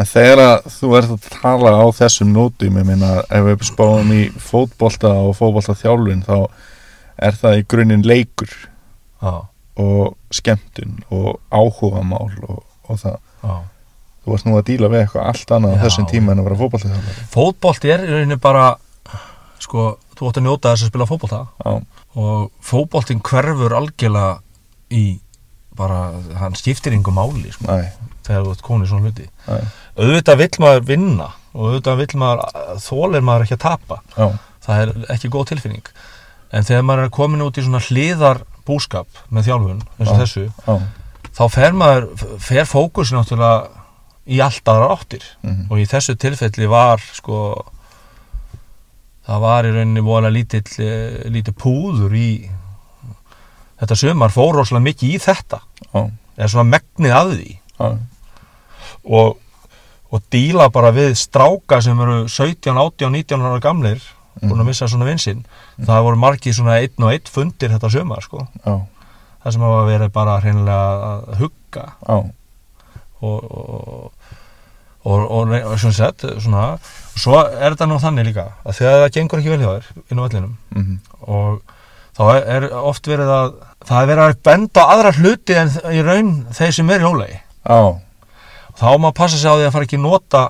[SPEAKER 1] En þegar þú ert að tala á þessum nótum, ég meina ef við spáum í fótbolta og fótbolta þjálfun þá er það í grunninn leikur
[SPEAKER 2] já,
[SPEAKER 1] og skemmtun og áhugamál og, og það.
[SPEAKER 2] já.
[SPEAKER 1] Þú varst nú að díla við eitthvað allt annað á þessum tíma en að vera þjálfari.
[SPEAKER 2] fótbolt er í rauninni bara sko, þú átt að njóta þess að spila fótbolta.
[SPEAKER 1] Já,
[SPEAKER 2] og fótboltinn hverfur algjörlega í bara, hann skiptir yngur máli sko, þegar þú ert konið svona hluti.
[SPEAKER 1] Næ,
[SPEAKER 2] auðvitað vill maður vinna og auðvitað vill maður þólir maður ekki að tapa.
[SPEAKER 1] Já,
[SPEAKER 2] það er ekki góð tilfinning. En þegar maður er komin út í svona hliðar búskap með þjálfun eins og
[SPEAKER 1] Já.
[SPEAKER 2] þessu
[SPEAKER 1] já,
[SPEAKER 2] þá fer maður, fer fókus náttúrulega í allt aðra áttir.
[SPEAKER 1] Mhm,
[SPEAKER 2] og í þessu tilfelli var sko það var í rauninni voðalega lítill eh, lítið púður í þetta sömar fór rosalega mikið í þetta.
[SPEAKER 1] Já,
[SPEAKER 2] er svona megnið af því.
[SPEAKER 1] Já,
[SPEAKER 2] og, og díla bara við stráka sem eru 17, 18, 19 ára gamlir búin að
[SPEAKER 1] mhm,
[SPEAKER 2] missa svona vinsinn það voru margið svona einn og einn fundir þetta sömar sko.
[SPEAKER 1] Já,
[SPEAKER 2] það sem hafa verið bara hreinlega að hugga.
[SPEAKER 1] Já,
[SPEAKER 2] og og, og, og, og svona sett svona, svo er þetta nú þannig líka að þegar það gengur ekki vel hjá þér inn á vellinum
[SPEAKER 1] mhm,
[SPEAKER 2] og þá er, er oft verið að það er verið að benda á aðra hluti en í raun þeir sem er í ólegi
[SPEAKER 1] já,
[SPEAKER 2] þá má passa sig á því að fara ekki að nota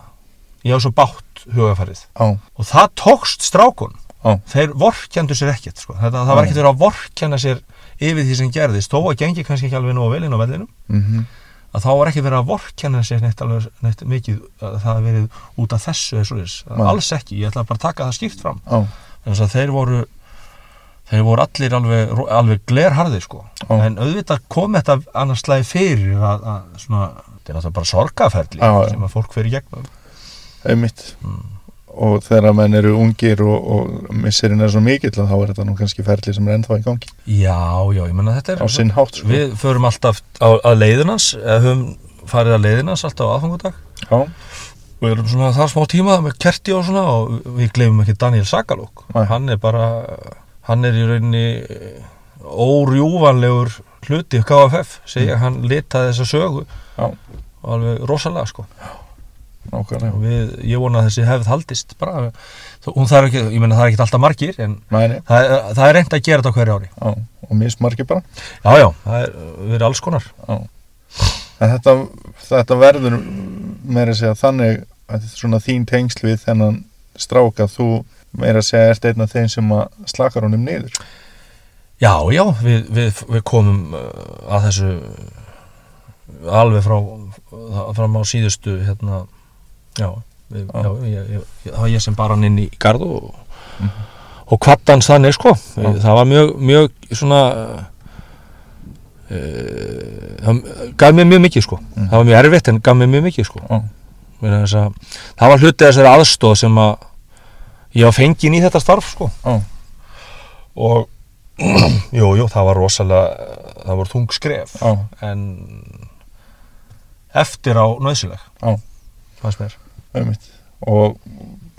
[SPEAKER 2] ég á svo bátt hugafærið
[SPEAKER 1] já,
[SPEAKER 2] og það tókst strákun.
[SPEAKER 1] Já,
[SPEAKER 2] þeir vorkjandu sér ekkert sko. Þetta, það var ekkert verið að vorkjanna sér yfir því sem gerðist, þó að gengi kannski ekki alveg nú vel inn á vellinum.
[SPEAKER 1] Mhm,
[SPEAKER 2] að þá var ekki verið að vorkenna sér neitt, alveg, neitt mikið að það hafi verið út af þessu eða svoleiðis.
[SPEAKER 1] Nei.
[SPEAKER 2] alls ekki, ég ætla bara að taka það skýrt fram þannig að þeir voru þeir voru allir alveg, alveg glerharðir sko.
[SPEAKER 1] Já.
[SPEAKER 2] en auðvitað kom þetta annars slæði fyrir að, að svona, þetta er náttúrulega bara
[SPEAKER 1] já.
[SPEAKER 2] sem að fólk fyrir gegnum
[SPEAKER 1] einmitt.
[SPEAKER 2] Mm.
[SPEAKER 1] Og þegar menn eru ungir og, og missirinn er svo mikill þá er þetta nú kannski ferli sem er ennþá í gangi.
[SPEAKER 2] Já, já, ég menna þetta er
[SPEAKER 1] hátt sko.
[SPEAKER 2] Við förum alltaf á, að leiðinans eða höfum farið að leiðinans alltaf á aðfangudag
[SPEAKER 1] Já,
[SPEAKER 2] Við erum svona þar smá tíma með kerti og svona og við gleymum ekki Daniel Sakalók. Hann er bara, hann er í rauninni órjúvanlegur hluti KFF segja, hann litaði þessa sögu
[SPEAKER 1] já,
[SPEAKER 2] og alveg rosalega sko. Og við, ég vona að þessi hefð haldist bara, hún þarf ekki, ég menna það er ekki alltaf margir en
[SPEAKER 1] Mæni,
[SPEAKER 2] það er, það er reynd að gera þetta hverju ári.
[SPEAKER 1] Já, og mismarki bara.
[SPEAKER 2] Já, já, það er, erum alls konar.
[SPEAKER 1] Þetta, þetta verður meira að segja þannig að er svona þín tengsl við þennan strák að þú meira að segja ert einn af þeim sem að slakar honum niður.
[SPEAKER 2] Já, já, við, við, við komum uh, að þessu alveg frá fram á síðustu hérna, já, við,
[SPEAKER 1] Já.
[SPEAKER 2] ég, ég, það var ég sem bara hann inn í garð og,
[SPEAKER 1] Mhm.
[SPEAKER 2] og kvattans þannig sko.
[SPEAKER 1] Já.
[SPEAKER 2] það var mjög, mjög svona uh, það gaf mér mjög mikið sko.
[SPEAKER 1] Mhm.
[SPEAKER 2] það var mjög erfitt en gaf mér mjög mikið sko. Þess að, það var hluti þessari aðstóð sem að ég var fengin í þetta starf sko. Og (clears throat) jú, jú, það var rosalega það var þung skref. En eftir á nöðsileg fannst mér
[SPEAKER 1] einmitt. Og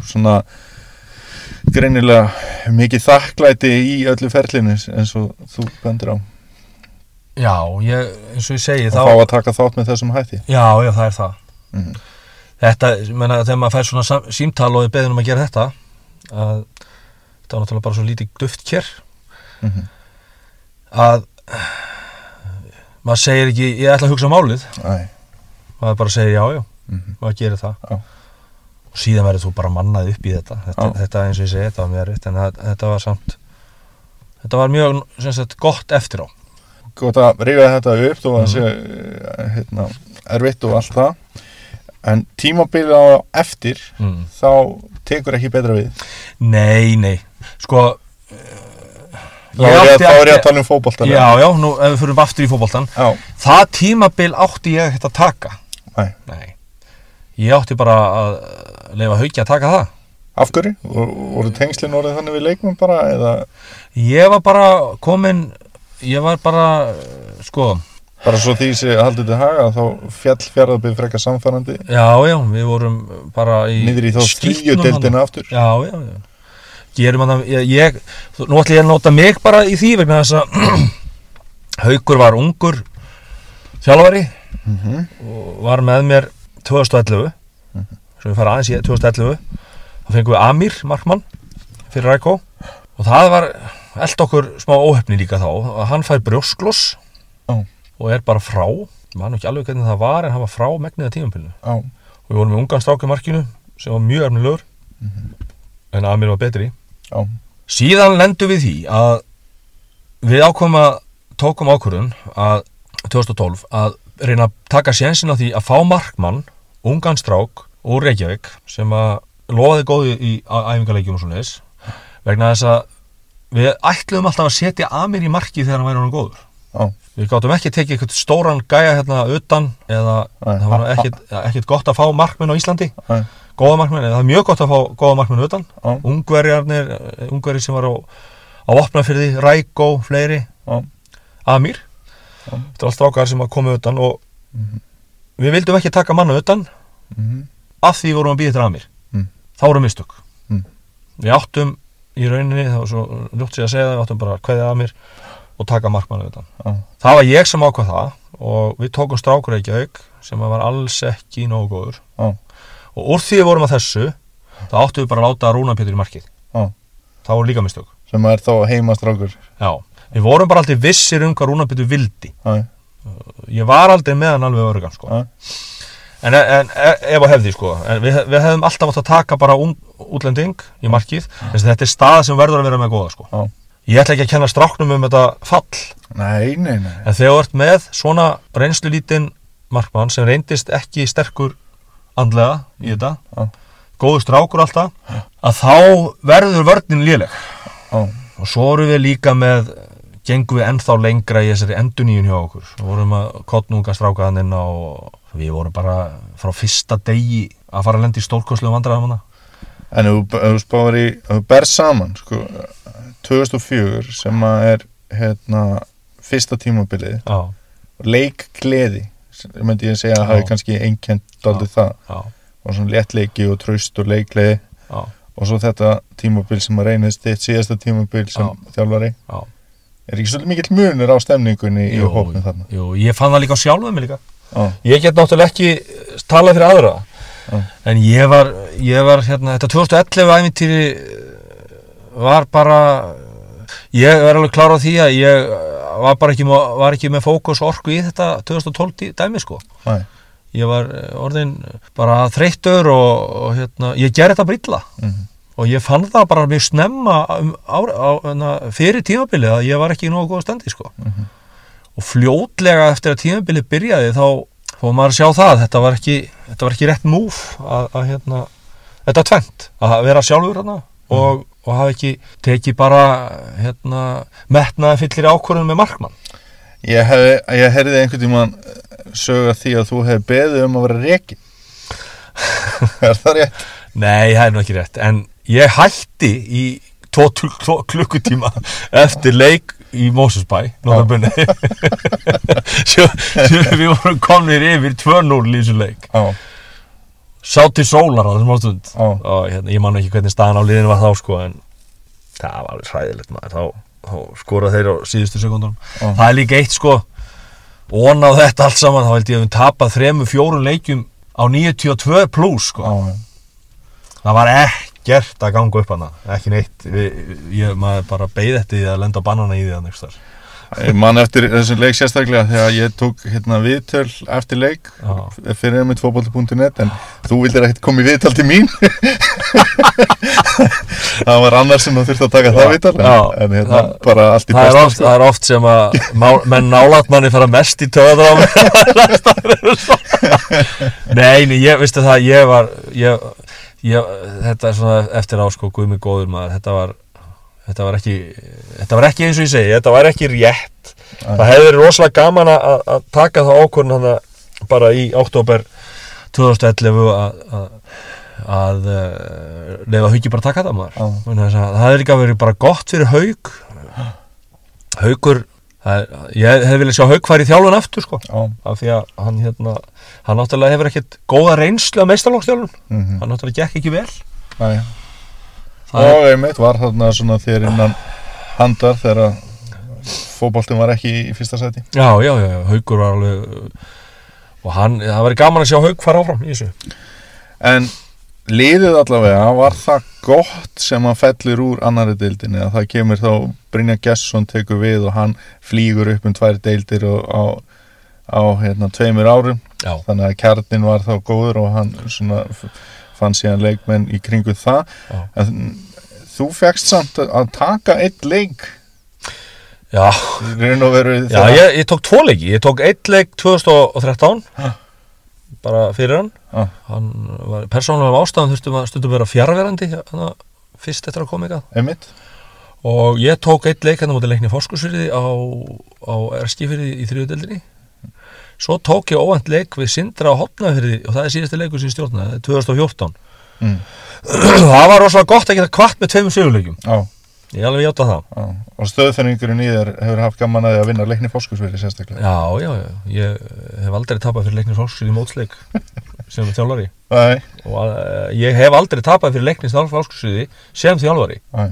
[SPEAKER 1] svona greinilega mikið þakklæti í öllu ferlinu eins og þú bendur á.
[SPEAKER 2] já, ég, eins og ég segi
[SPEAKER 1] Og
[SPEAKER 2] þá,
[SPEAKER 1] að taka þátt með þessum hætti.
[SPEAKER 2] já, já, það er það
[SPEAKER 1] Mhm.
[SPEAKER 2] þetta, ég menna, þegar maður fær svona símtal og er beðin um að gera þetta að þetta var náttúrulega bara svo lítið duft kér
[SPEAKER 1] Mhm.
[SPEAKER 2] að maður segir ekki, ég ætla að hugsa málið
[SPEAKER 1] Æ,
[SPEAKER 2] maður bara segir já, já,
[SPEAKER 1] mhm,
[SPEAKER 2] maður gerir það.
[SPEAKER 1] Já.
[SPEAKER 2] og síðan verður þú bara mannað upp í þetta. Þetta, þetta eins og ég segi, þetta var mjög erfitt en það, þetta var samt þetta var mjög sagt, gott eftir á.
[SPEAKER 1] Gott að rífa þetta upp þó að það sé eh, hérna, erfitt og allt það. En tímabilið á eftir
[SPEAKER 2] mm.
[SPEAKER 1] þá tekur ekki betra við.
[SPEAKER 2] Nei, nei, sko
[SPEAKER 1] þá er ég,
[SPEAKER 2] átti
[SPEAKER 1] þá er ég
[SPEAKER 2] ekki-
[SPEAKER 1] að tala um fótbolta
[SPEAKER 2] já, já, nú ef við fyrir aftur í fótboltan
[SPEAKER 1] já,
[SPEAKER 2] það tímabil átti ég að taka.
[SPEAKER 1] Nei.
[SPEAKER 2] nei ég átti bara að leifa hauki að taka það
[SPEAKER 1] af hverju? Vor- voru tengslinn orðið þannig við leikmenn bara eða
[SPEAKER 2] ég var bara komin ég var bara, sko
[SPEAKER 1] bara svo því sé haldið til haga þá fjall fjaraðbyrð frekar samfærandi
[SPEAKER 2] já, já, við vorum bara í
[SPEAKER 1] niður í þá þrýjudeldina aftur
[SPEAKER 2] Já, já, já. Gerum að það, ég, nú ætlum ég að nota mig bara í því vegna þess að (clears throat) Haukur var ungur þjálfari
[SPEAKER 1] Mhm.
[SPEAKER 2] og var með mér 2011
[SPEAKER 1] Mhm.
[SPEAKER 2] sem við fara aðeins í 2011 þá fengum við Amir Markmann fyrir Rækó og það var eld okkur smá óhefni líka þá að hann fær brjóskloss
[SPEAKER 1] Já.
[SPEAKER 2] og er bara frá. Maður ekki alveg hvernig það var en hann var frá megniða tímampilinu
[SPEAKER 1] já,
[SPEAKER 2] og við vorum með ungan strák í markinu sem var mjög erfnilegur en Amir var betri.
[SPEAKER 1] Já,
[SPEAKER 2] síðan lendum við því að við ákvæmum að tókum ákvörðun að 2012 að reyna að taka sénsinn á því að fá markmann ungan strák úr Reykjavík sem að lofaði góði í æfingarleikjum og svo leiðis vegna þess að við ætluðum alltaf að setja Amir í marki þegar hann væri hann góður.
[SPEAKER 1] Já,
[SPEAKER 2] Við gáttum ekki tekið eitthvað stóran gæja hérna utan eða
[SPEAKER 1] Nei.
[SPEAKER 2] það var ekkit gott að fá markmenn á Íslandi.
[SPEAKER 1] Nei.
[SPEAKER 2] góða markmenn, eða það er mjög gott að fá góða markmenn utan. Ungverjarnir, eh, ungverjar sem var á, á opnafyrði, Rækó, fleiri. Amir. Þetta er allt strákar sem að koma utan og
[SPEAKER 1] Mhm.
[SPEAKER 2] við vildum ekki taka manna utan
[SPEAKER 1] mhm,
[SPEAKER 2] af því vorum að býða til Amir
[SPEAKER 1] Mm.
[SPEAKER 2] þá vorum mistök
[SPEAKER 1] Mm.
[SPEAKER 2] við áttum í rauninni, það var svo ljótt sér að segja það við áttum bara að kveðja Amir og taka markmanna utan
[SPEAKER 1] já,
[SPEAKER 2] það var ég sem ákvað það og við tókum strákur ekki auk sem var alls ekki nógu góður
[SPEAKER 1] Já.
[SPEAKER 2] og úr því við vorum að þessu þá áttum við bara að láta Rúna Pétur í markið
[SPEAKER 1] Já.
[SPEAKER 2] það voru líka mistök
[SPEAKER 1] sem er þá heimastrákur
[SPEAKER 2] Já. Við vorum bara aldrei vissir um hvað Rúna Pétur vildi
[SPEAKER 1] já,
[SPEAKER 2] ég var aldrei með hann alveg örugan sko. en, en ef að hefði sko. en við, við hefðum alltaf átt að taka bara ung, útlending í markið að þetta er stað sem verður að vera með góða sko. Ég ætla ekki að kenna stráknum um þetta fall
[SPEAKER 1] nei, nei, nei
[SPEAKER 2] En þegar þú ert með svona reynslulítinn markmann sem reyndist ekki sterkur andlega í þetta,
[SPEAKER 1] Já.
[SPEAKER 2] góður strákur alltaf, að þá verður vörnin léleg.
[SPEAKER 1] já,
[SPEAKER 2] Og svo erum við líka með, gengum við ennþá lengra í þessari enduníun hjá okkur. Við vorum að kottnunga strákaðaninn og við vorum bara frá fyrsta degi að fara að lenda í stórkoslu vandræðum hana.
[SPEAKER 1] En þú- spáir í, þú ber saman sko, 2004 sem að er hérna, fyrsta tímabilið leikgleði sem myndi ég segja að hafi kannski einkend daldið það
[SPEAKER 2] já,
[SPEAKER 1] og svona léttleiki og traust og leikgleði
[SPEAKER 2] já,
[SPEAKER 1] og svo þetta tímabil sem að reynist þitt síðasta tímabil sem
[SPEAKER 2] Já.
[SPEAKER 1] þjálfari
[SPEAKER 2] já.
[SPEAKER 1] Er ekki svolítið mikill munur á stemningunni í
[SPEAKER 2] Jú,
[SPEAKER 1] hópinu þarna?
[SPEAKER 2] Jú, ég fann það líka á sjálfum mig líka.
[SPEAKER 1] Já,
[SPEAKER 2] Ég get náttúrulega ekki talað fyrir aðra.
[SPEAKER 1] Já.
[SPEAKER 2] En ég var, ég var hérna, þetta 2011 æfintýri var bara ég er alveg klára á því að ég var bara ekki, var ekki með fókus orku í þetta 2012 dí- dæmi sko.
[SPEAKER 1] Næ,
[SPEAKER 2] ég var eh, orðin bara þreyttur og, og hérna, ég gerði þetta bara illa.
[SPEAKER 1] Mhm,
[SPEAKER 2] og ég fann það bara mjög snemma um, á, á, á, fyrir tímabilið að ég var ekki í nógu góða standi sko.
[SPEAKER 1] mhm,
[SPEAKER 2] og fljótlega eftir að tímabilið byrjaði þá fór maður að sjá það þetta var ekki, þetta var ekki rétt múf að, að hérna, þetta er tvent að vera sjálfur hérna og, og hafa ekki tekið bara hérna, metnaði fyllir ákvörðun með markmann
[SPEAKER 1] Ég, hef, ég herði einhvern tímann söga því að þú hefði beðið um að vera reikin (laughs) Er það rétt?
[SPEAKER 2] Nei, það er nú ekki rétt en ég hætti í tvo, klukkutíma eftir leik í Mósusbæ (laughs) við vorum komnir yfir 2-0 í þessu leik.
[SPEAKER 1] Já,
[SPEAKER 2] sá til sólar á þessum ástund.
[SPEAKER 1] Já,
[SPEAKER 2] og hérna, ég man ekki hvernig staðan á liðinu var þá sko en það var alveg hræðilegt maður. Þá, þá skora þeir á síðustu sekundunum
[SPEAKER 1] Já.
[SPEAKER 2] það er líka eitt sko og á þetta allt saman. Þá held ég að við tapað þremu fjórun leikjum á 92 plus sko. Það var ekkert að ganga upp hana ekki neitt við, ég, maður bara beið eftir því að lenda banana í því að nefnst þar
[SPEAKER 1] Ég man eftir þessum leik sérstaklega þegar ég tók hérna viðtöl eftir leik
[SPEAKER 2] Já.
[SPEAKER 1] fyrir einmitt fótbolti.net en þú vildir ekkert koma í viðtal til mín (laughs) það var annar sem þú þurfti að taka það
[SPEAKER 2] Já.
[SPEAKER 1] viðtal en,
[SPEAKER 2] Já.
[SPEAKER 1] en hérna
[SPEAKER 2] Það-
[SPEAKER 1] bara allt í
[SPEAKER 2] það
[SPEAKER 1] besta
[SPEAKER 2] oft, það er oft sem að má, menn nálat manni fara mest í töðar (laughs) (laughs) á Nei, nei, ég, veistu það, ég var ég, ég, þetta er svona eftir á sko, guðmi góður maður þetta var, þetta var ekki þetta var ekki eins og ég segi, þetta var ekki rétt. Það hefði verið rosalega gaman að, að taka það ákvörðun hann bara í oktober 2011 að, að, að uh, lefa hauki bara að taka það maður.
[SPEAKER 1] Já.
[SPEAKER 2] Að það hefði líka verið bara gott fyrir haug haugur er- ég hefði viljað sjá haug fara í þjálfun aftur sko.
[SPEAKER 1] Já,
[SPEAKER 2] af því að hann hérna hann náttúrulega hefur ekkert góða reynslu af meistarlókstjálfun
[SPEAKER 1] mhm,
[SPEAKER 2] hann náttúrulega gekk ekki vel. Er-
[SPEAKER 1] og einmitt var þarna svona þér innan handar þegar fótboltin var ekki í fyrsta sæti.
[SPEAKER 2] Já, já, já, haugur var alveg og hann, það væri gaman að sjá haug fara áfram í þessu.
[SPEAKER 1] En liðið allavega var það gott sem hann fellir úr annari deildinni að það kemur þá Brynja Gesson tekur við og hann flýgur upp um tvær deildir og á, á hérna, tveimur árum.
[SPEAKER 2] Já,
[SPEAKER 1] þannig að kjarnin var þá góður og hann svona fann síðan leikmenn í kringu það. En þú fegst samt að- að taka eitt leik.
[SPEAKER 2] Já,
[SPEAKER 1] og
[SPEAKER 2] já ég, ég tók tvo leiki. Ég tók eitt leik 2013
[SPEAKER 1] Ha.
[SPEAKER 2] Bara fyrir hann.
[SPEAKER 1] Já.
[SPEAKER 2] hann var persónulega ástæðan þurftum að stundum vera fjárverandi hérna, fyrst eftir að koma
[SPEAKER 1] einmitt.
[SPEAKER 2] Og ég tók eitt leik hérna mútið leikni fórskursfyrði á, á erskifyrði í þriðudeldinni svo tók ég óvænt leik við Sindra á hotnafyrði og það er síðasti leikur sem ég stjórnaði 2014
[SPEAKER 1] mm. (clears throat)
[SPEAKER 2] það var rosalega gott að geta kvart með tveimur sigurleikjum.
[SPEAKER 1] Já,
[SPEAKER 2] ég alveg hjátt að það.
[SPEAKER 1] Já. og stöðfenningurinn í þér hefur haft gaman að að vinna leikni fóskursveri sérstaklega.
[SPEAKER 2] Já, já, já, ég hef aldrei tapað fyrir leikni fórskursfyrði í mótsleik (laughs) sem þjálfari.
[SPEAKER 1] Nei,
[SPEAKER 2] og uh, ég hef aldrei tapað fyrir leikni fórskursfyrði sem þjálfari.
[SPEAKER 1] Nei,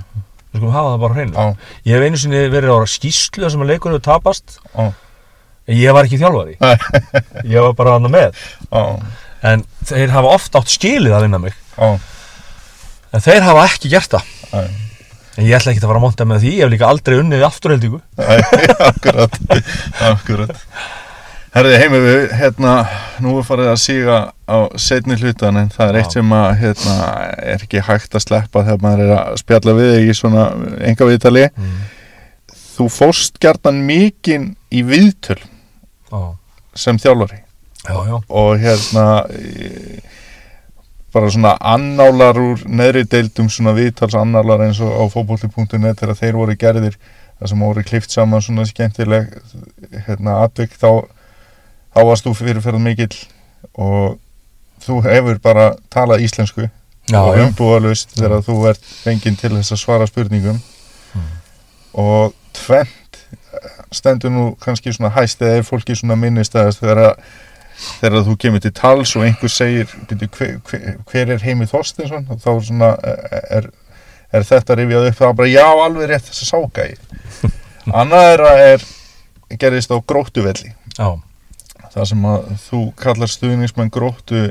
[SPEAKER 2] við skulum hafa það bara hreinu.
[SPEAKER 1] Já,
[SPEAKER 2] ég hef einu sinni verið á skýslu sem að leikur hefur tapast.
[SPEAKER 1] Já,
[SPEAKER 2] en ég var ekki þjálfari.
[SPEAKER 1] Nei. (laughs)
[SPEAKER 2] ég var bara hann með. En þeir hafa oft átt skilið að vinna mig.
[SPEAKER 1] Já,
[SPEAKER 2] en þeir hafa ekki gert það.
[SPEAKER 1] Nei.
[SPEAKER 2] En ég ætla ekki að fara að monta með því ég hef líka aldrei unnið afturheldingu
[SPEAKER 1] Nei, (laughs) akkurat, akkurat. Herði, heimi við, hérna, nú er farið að síga á setni hlutan en það er eitt sem að, hérna, er ekki hægt að sleppa þegar maður er að spjalla við þig í svona enga viðtali.
[SPEAKER 2] mm.
[SPEAKER 1] Þú fóst gjarnan mikinn í viðtöl
[SPEAKER 2] já,
[SPEAKER 1] sem þjálfari
[SPEAKER 2] já, já,
[SPEAKER 1] og hérna, e, bara svona annálar úr neðri deildum svona viðtals annálar eins og á fótbolti.net þegar þeir voru gerðir það sem voru klift saman svona skemmtileg hérna atvik þá þá varst þú fyrirferð mikill og þú hefur bara talað íslensku
[SPEAKER 2] Já,
[SPEAKER 1] og umbúalust þegar þú ert fenginn til þess að svara spurningum.
[SPEAKER 2] Mm.
[SPEAKER 1] og tvent stendur nú kannski svona hæst eða er fólki svona minnistæðast þegar að þegar þú kemur til tals og einhver segir hver, hver, er Heimi Þorstinsson og þá svona er, er þetta rifjað upp þá bara já alveg rétt þess að ságægi (laughs) annað er að er gerist á gróttuvelli.
[SPEAKER 2] Já,
[SPEAKER 1] það sem að þú kallar stuðningsmenn gróttu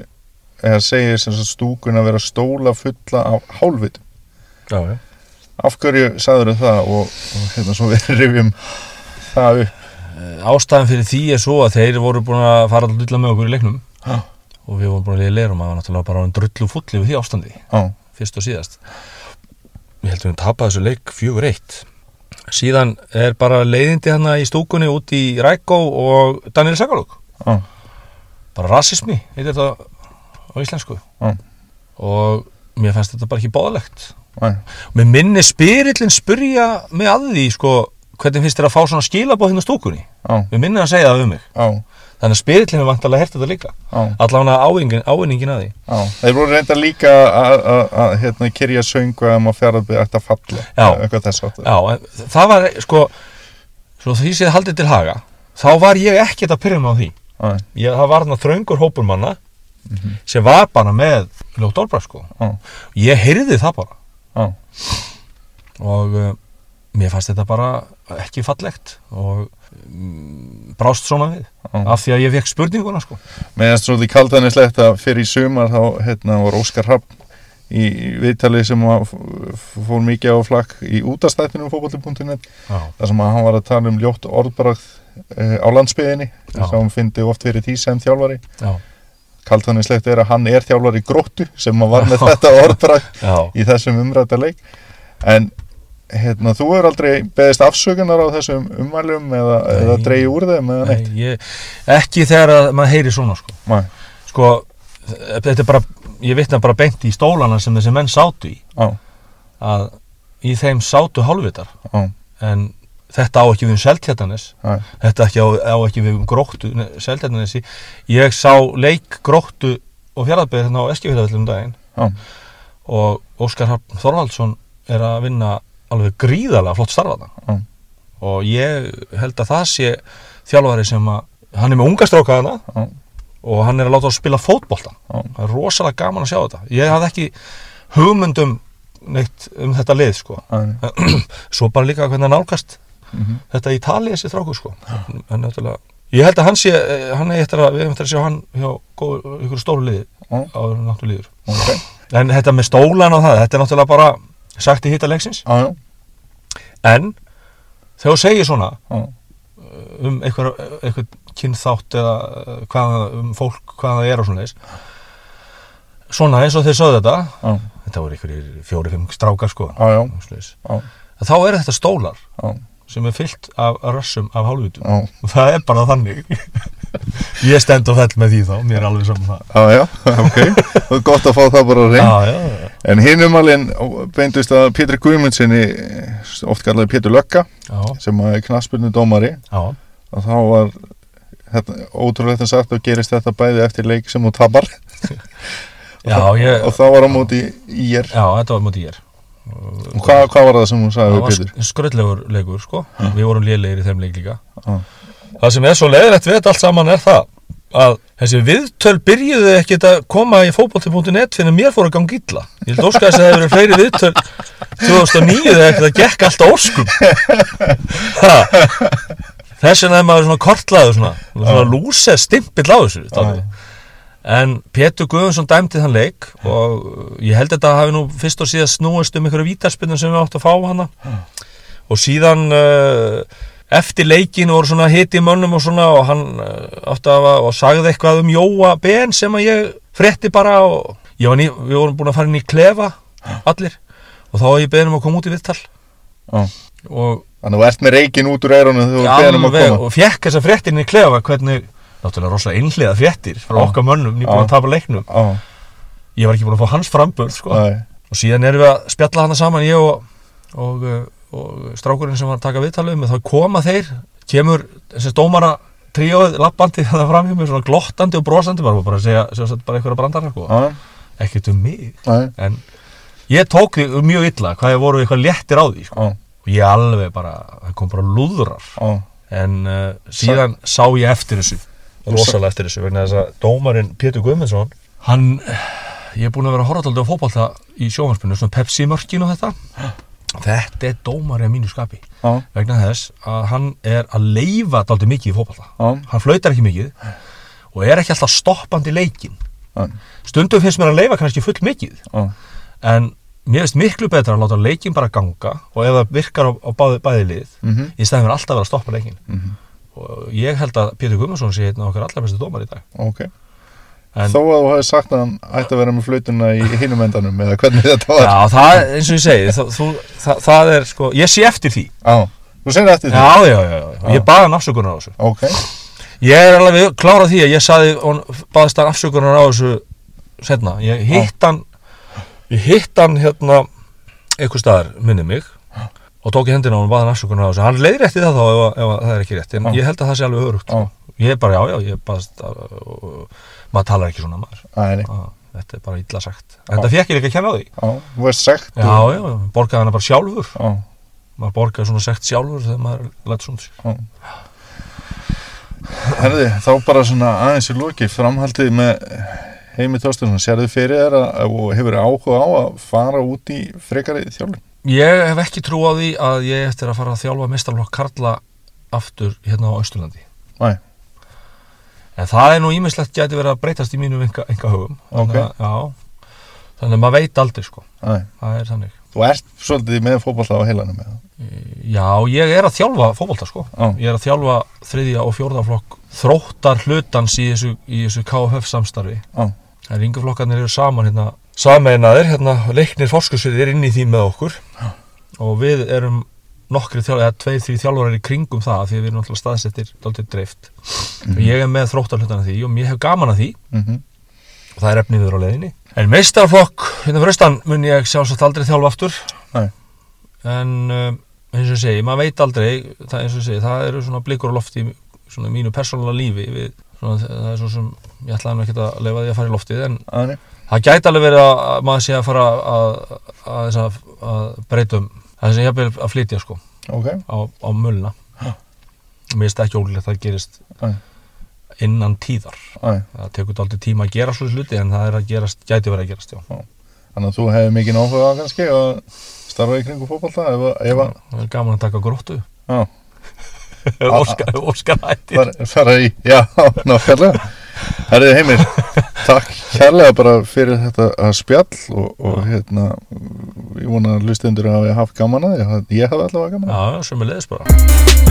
[SPEAKER 1] eða segir sem sagt stúkun að vera stóla fulla af hálfvitum.
[SPEAKER 2] Já, já.
[SPEAKER 1] af hverju sagður það? Og, og hérna svo við rifjum það upp
[SPEAKER 2] Ástæðan fyrir því er svo að þeir voru búin að fara að lulla með okkur í leiknum.
[SPEAKER 1] Já.
[SPEAKER 2] og við vorum búin að liða leirum að var náttúrulega bara drullu fulli við því ástandi,
[SPEAKER 1] á,
[SPEAKER 2] fyrst og síðast. Ég held að við tapaði þessu leik fjögur eitt. Síðan er bara leiðindi hérna í stúkunni út í Rækó og Daniel Sakalúk
[SPEAKER 1] á,
[SPEAKER 2] bara rasismi, heitir þetta á íslensku.
[SPEAKER 1] Já.
[SPEAKER 2] og mér fannst þetta bara ekki bóðalegt
[SPEAKER 1] á,
[SPEAKER 2] með minni spyrillin spyrja mig að því sko, hvernig finnst þér að fá svona skilabóð hérna stúkunni?
[SPEAKER 1] Á,
[SPEAKER 2] við minni að segja það um mig.
[SPEAKER 1] Á,
[SPEAKER 2] þannig að spyrillin er vantarlega hert þetta líka.
[SPEAKER 1] Á,
[SPEAKER 2] allavega ávinningin, ávinningin að því.
[SPEAKER 1] Á. Þeir voru reynda líka að- að að, hérna kyrja söngu að fjaraðbyrð ætti að falla
[SPEAKER 2] Já.
[SPEAKER 1] eitthvað þess áttu
[SPEAKER 2] já, en það var sko svo því séð haldið til haga þá var ég ekkert að pyrja mig á því. Ég, það var þarna þröngur hópur manna
[SPEAKER 1] Mhm.
[SPEAKER 2] sem var bara með ljótt orðbræð sko. Ég heyrði það bara. Og uh, mér fannst þetta bara ekki fallegt og um, brást svona við
[SPEAKER 1] á.
[SPEAKER 2] af því að ég fekk spurninguna sko
[SPEAKER 1] meðan svo því kaldaninslegt að fyrir í sumar þá hérna var Óskar Rapp í í viðtali sem að fór mikið á flakk í útastættinu fótbolti.net
[SPEAKER 2] já,
[SPEAKER 1] þar sem að hann var að tala um ljótt orðbragð uh, á landsbyðinni
[SPEAKER 2] Já.
[SPEAKER 1] sem hann fyndi oft fyrir því sem þjálfari
[SPEAKER 2] já,
[SPEAKER 1] kaldaninslegt er að hann er þjálfari gróttu sem að var með
[SPEAKER 2] Já.
[SPEAKER 1] þetta orðbragð
[SPEAKER 2] já,
[SPEAKER 1] í þessum umræta leik en hérna, þú hefur aldrei beðist afsökunar á þessum umvælum eða,
[SPEAKER 2] Nei.
[SPEAKER 1] eða dreigi úr þeim eða
[SPEAKER 2] Nei,
[SPEAKER 1] neitt?
[SPEAKER 2] ég, ekki þegar að maður heyri svona sko.
[SPEAKER 1] Nei.
[SPEAKER 2] sko, þetta er bara ég vitna bara beint í stólana sem þessi menn sátu í.
[SPEAKER 1] Á,
[SPEAKER 2] að í þeim sátu hálfvitar.
[SPEAKER 1] Á,
[SPEAKER 2] en þetta á ekki við um seltjartanes
[SPEAKER 1] á,
[SPEAKER 2] þetta ekki á, á ekki við um gróttu seltjartanesi ég sá leik gróttu og fjaraðbeð hérna á Eskifjörðavillum daginn.
[SPEAKER 1] Á,
[SPEAKER 2] og Óskar Hafn Þorvaldsson er að vinna alveg gríðarlega flott starfaða
[SPEAKER 1] á,
[SPEAKER 2] og ég held að það sé þjálfari sem að hann er með unga stráka hana
[SPEAKER 1] á,
[SPEAKER 2] og hann er að láta að spila fótbolta.
[SPEAKER 1] Á,
[SPEAKER 2] það er rosalega gaman að sjá þetta. Ég hafði ekki hugmyndum neitt um þetta lið sko. (clears throat) Svo bara líka hvernig hann nálgast
[SPEAKER 1] mhm,
[SPEAKER 2] þetta í tali þessi þráku sko. En náttúrulega ég held að hann sé eh, hann er eftir að við hefum eftir að sjá hann hjá ykkur stóru liði
[SPEAKER 1] á,
[SPEAKER 2] áður náttúrulega líður.
[SPEAKER 1] Ok,
[SPEAKER 2] en þetta með stólan og það, þetta er náttúrulega bara sagt í hitta leiksins
[SPEAKER 1] á, já,
[SPEAKER 2] en þegar þú segir svona
[SPEAKER 1] á,
[SPEAKER 2] um einhver, einhver kynþátt eða eh, hvað, um fólk hvað það er og svona leis svona eins og þeir sögðu þetta
[SPEAKER 1] á,
[SPEAKER 2] þetta voru einhverjir fjóri-fimm strákar sko
[SPEAKER 1] já,
[SPEAKER 2] þá er þetta stólar sem er fyllt af rössum af og það er bara þannig ég stend og fell með því þá mér er alveg saman það.
[SPEAKER 1] Á, já, ok, gott að fá það bara reynd.
[SPEAKER 2] já, já, já,
[SPEAKER 1] En hinum alveg beindust að Pétur Guðmundsinni, oft kallaði Pétur Lögga,
[SPEAKER 2] já,
[SPEAKER 1] sem er knaspurnu dómari,
[SPEAKER 2] já,
[SPEAKER 1] og þá var þetta, ótrúlegt að sagt og gerist þetta bæði eftir leik sem þú tapar.
[SPEAKER 2] Já, ég,
[SPEAKER 1] og þá var á móti í er
[SPEAKER 2] já, þetta var mútið ég er
[SPEAKER 1] og hvað, hvað var það sem hún sagði við Pétur?
[SPEAKER 2] sk- skröldlegur leikur sko. Við vorum lélegir í þeim leik líka.
[SPEAKER 1] Já.
[SPEAKER 2] Það sem er svo leiðilegt við allt saman er það að þessi viðtöl byrjuðu ekkert að koma í fótbolti.net fyrir að mér fór að ganga illa. Ég held óska þess að það hefur verið fleiri viðtöl 2009 þegar þetta gekk alltaf óskum. Ha. þess vegna er maður svona kortlaður svona, svona lúsið stimpill á þessu dálítið. en Pétur Guðjónsson dæmdi þann leik og ég held að þetta hafi nú fyrst og síðast snúist um einhverju vítarspinnum sem við áttum að fá hana. Og síðan uh, eftir leikin voru svona hiti mönnum og svona og hann uh, átti að og sagði eitthvað um Jóa Ben sem að ég frétti bara og ný, við vorum búin að fara inn í klefa allir og þá var ég beðin um að koma út í viðtal
[SPEAKER 1] Já.
[SPEAKER 2] og
[SPEAKER 1] Þannig að þú ert með reikin út úr eirunum þegar þú beðum að
[SPEAKER 2] alveg,
[SPEAKER 1] koma
[SPEAKER 2] og fekk þessa fréttir inn í klefa hvernig, náttúrulega rosalega einhliða fréttir frá
[SPEAKER 1] Já.
[SPEAKER 2] okkar mönnum, nýbúin
[SPEAKER 1] Já.
[SPEAKER 2] að tapa leiknum ég var ekki búin að fá hans frambörð sko. og síðan erum við að spjalla hana saman ég og, og, uh, og strákurinn sem var að taka viðtalið með þá koma þeir kemur þessi dómara tríóið lappandi það fram hjá mér svona glottandi og brosandi bara, bara segja, segja bara einhverja brandar sko.
[SPEAKER 1] já,
[SPEAKER 2] ekkert um mig.
[SPEAKER 1] Nei,
[SPEAKER 2] en ég tók því mjög illa hvað ég voru eitthvað léttir á því sko.
[SPEAKER 1] á,
[SPEAKER 2] og ég alveg bara, það kom bara lúðrar.
[SPEAKER 1] Á
[SPEAKER 2] en uh, síðan sá ég eftir þessu rosalega eftir þessu vegna þess að dómarinn Pétur Guðmundsson hann, ég er búin að vera að horfa alltaf á fótbolta í sjónvarpinu, svona Pepsi mörkin og þetta þetta er dómari að mínu skapi.
[SPEAKER 1] Á,
[SPEAKER 2] vegna þess að hann er að leifa dálítið mikið í fótbolta.
[SPEAKER 1] Á,
[SPEAKER 2] hann flautar ekki mikið og er ekki alltaf stoppandi leikin
[SPEAKER 1] á,
[SPEAKER 2] stundum finnst mér að leifa kannski full mikið. En mér finnst miklu betra að láta leikin bara ganga og ef það virkar á, á báði, bæði lið
[SPEAKER 1] mhm,
[SPEAKER 2] í stæðan fyrir alltaf að vera að stoppa leikin
[SPEAKER 1] mhm,
[SPEAKER 2] og ég held að Pétur Guðmundsson sé af okkar allar bestu dómar í dag.
[SPEAKER 1] Ok.
[SPEAKER 2] En,
[SPEAKER 1] Þó að þú hefði sagt að hann ætti að vera með flautuna í hinum endanum eða hvernig þetta var.
[SPEAKER 2] Já, það, eins og ég segi það, þú, það, það er sko, ég sé eftir því.
[SPEAKER 1] Á, þú segir eftir því?
[SPEAKER 2] Já, já, já, já, já. ég baði hann afsökunar á þessu.
[SPEAKER 1] Ok,
[SPEAKER 2] Ég er alveg klárað því að ég saði baðist hann afsökunar á þessu setna, ég hitt hann ég hitt hann hérna einhver staðar, minni mig og tók í hendina á hann og baði hann afsökunar á þessu. Hann leiðir eftir það þá ef, ef, ef það er ekki rétt. En
[SPEAKER 1] Já.
[SPEAKER 2] ég held að það sé alveg örugt
[SPEAKER 1] Já.
[SPEAKER 2] já, já, maður talar ekki svona maður.
[SPEAKER 1] Æni,
[SPEAKER 2] Á, þetta er bara illa sagt. Þetta fekk ég líka að kenna á því.
[SPEAKER 1] Á, þú veist sagt.
[SPEAKER 2] já, já, borgaði hana bara sjálfur.
[SPEAKER 1] Já,
[SPEAKER 2] maður borgaði svona sekt sjálfur þegar maður lætt svona
[SPEAKER 1] herði, þá bara svona aðeins í loki framhaldið með Heimi Þorstunsson, sérðu fyrir þér að, og hefur áhuga á að fara út í frekari þjálfum?
[SPEAKER 2] ég hef ekki trú á því að ég eftir að fara að þjálfa mestarlokk Karla aftur hérna á Austurlandi.
[SPEAKER 1] Nei,
[SPEAKER 2] en það er nú ímislegt gæti verið að breytast í mínu enga, enga hugum
[SPEAKER 1] Ok.
[SPEAKER 2] þannig, þannig að maður veit aldrei sko það er þannig
[SPEAKER 1] Þú ert svolítið með fótballta á heilanum með það.
[SPEAKER 2] já, ég er að þjálfa fótbolta sko
[SPEAKER 1] Já.
[SPEAKER 2] ég er að þjálfa þriðja og fjórða flokk þróttar hlutans í þessu, í þessu KFF samstarfi
[SPEAKER 1] Já.
[SPEAKER 2] Það er ynguflokkarnir eru saman hérna, sameinaðir, hérna, leiknir fórskursvið er inn í því með okkur
[SPEAKER 1] Já.
[SPEAKER 2] og við erum nokkri þjálfur, eða tveir, þrjú þjálfurar í kringum það því við erum alltaf staðsettir dálítið dreift. Og ég er með þróttarhlutana því og ég hef gaman að því.
[SPEAKER 1] Mm
[SPEAKER 2] og það er efniður á leiðinni. En meistarflokk, hérna fyrir austan mun ég sjálfsagt aldrei þjálfa aftur.
[SPEAKER 1] Nei.
[SPEAKER 2] en um, eins og segi, maður veit aldrei það, eins og segi, það eru svona blikur á lofti í svona mínu persónulega lífi við, svona, það er svo sem ég ætlaði ekki að leifa því að fara í loftið en
[SPEAKER 1] Æni,
[SPEAKER 2] það gæti alveg verið að maður sé að fara að, að, að, að breytum það sem ég hef að flytja sko
[SPEAKER 1] ok,
[SPEAKER 2] á, á mulna
[SPEAKER 1] Já.
[SPEAKER 2] mér finnst ekki ólíklegt að það gerist
[SPEAKER 1] Nei.
[SPEAKER 2] innan tíðar
[SPEAKER 1] æni.
[SPEAKER 2] það tekur aldrei tíma að gera svo hluti en það er að gerast, gæti verið að gerast já.
[SPEAKER 1] Þannig að þú hefur mikið áhuga á kannski að starfa í kringu fótballta ef, að- ef að
[SPEAKER 2] það er gaman að taka gróttu
[SPEAKER 1] Já. (laughs)
[SPEAKER 2] Óskar, hættir
[SPEAKER 1] já, (laughs) nákvæmlega Herrið Heimir, takk. Kærlega bara fyrir þetta að spjall og, og hérna ég vona að lustendur hafi haft gaman að ég hafi allavega gaman að
[SPEAKER 2] já, sem er leiðis bara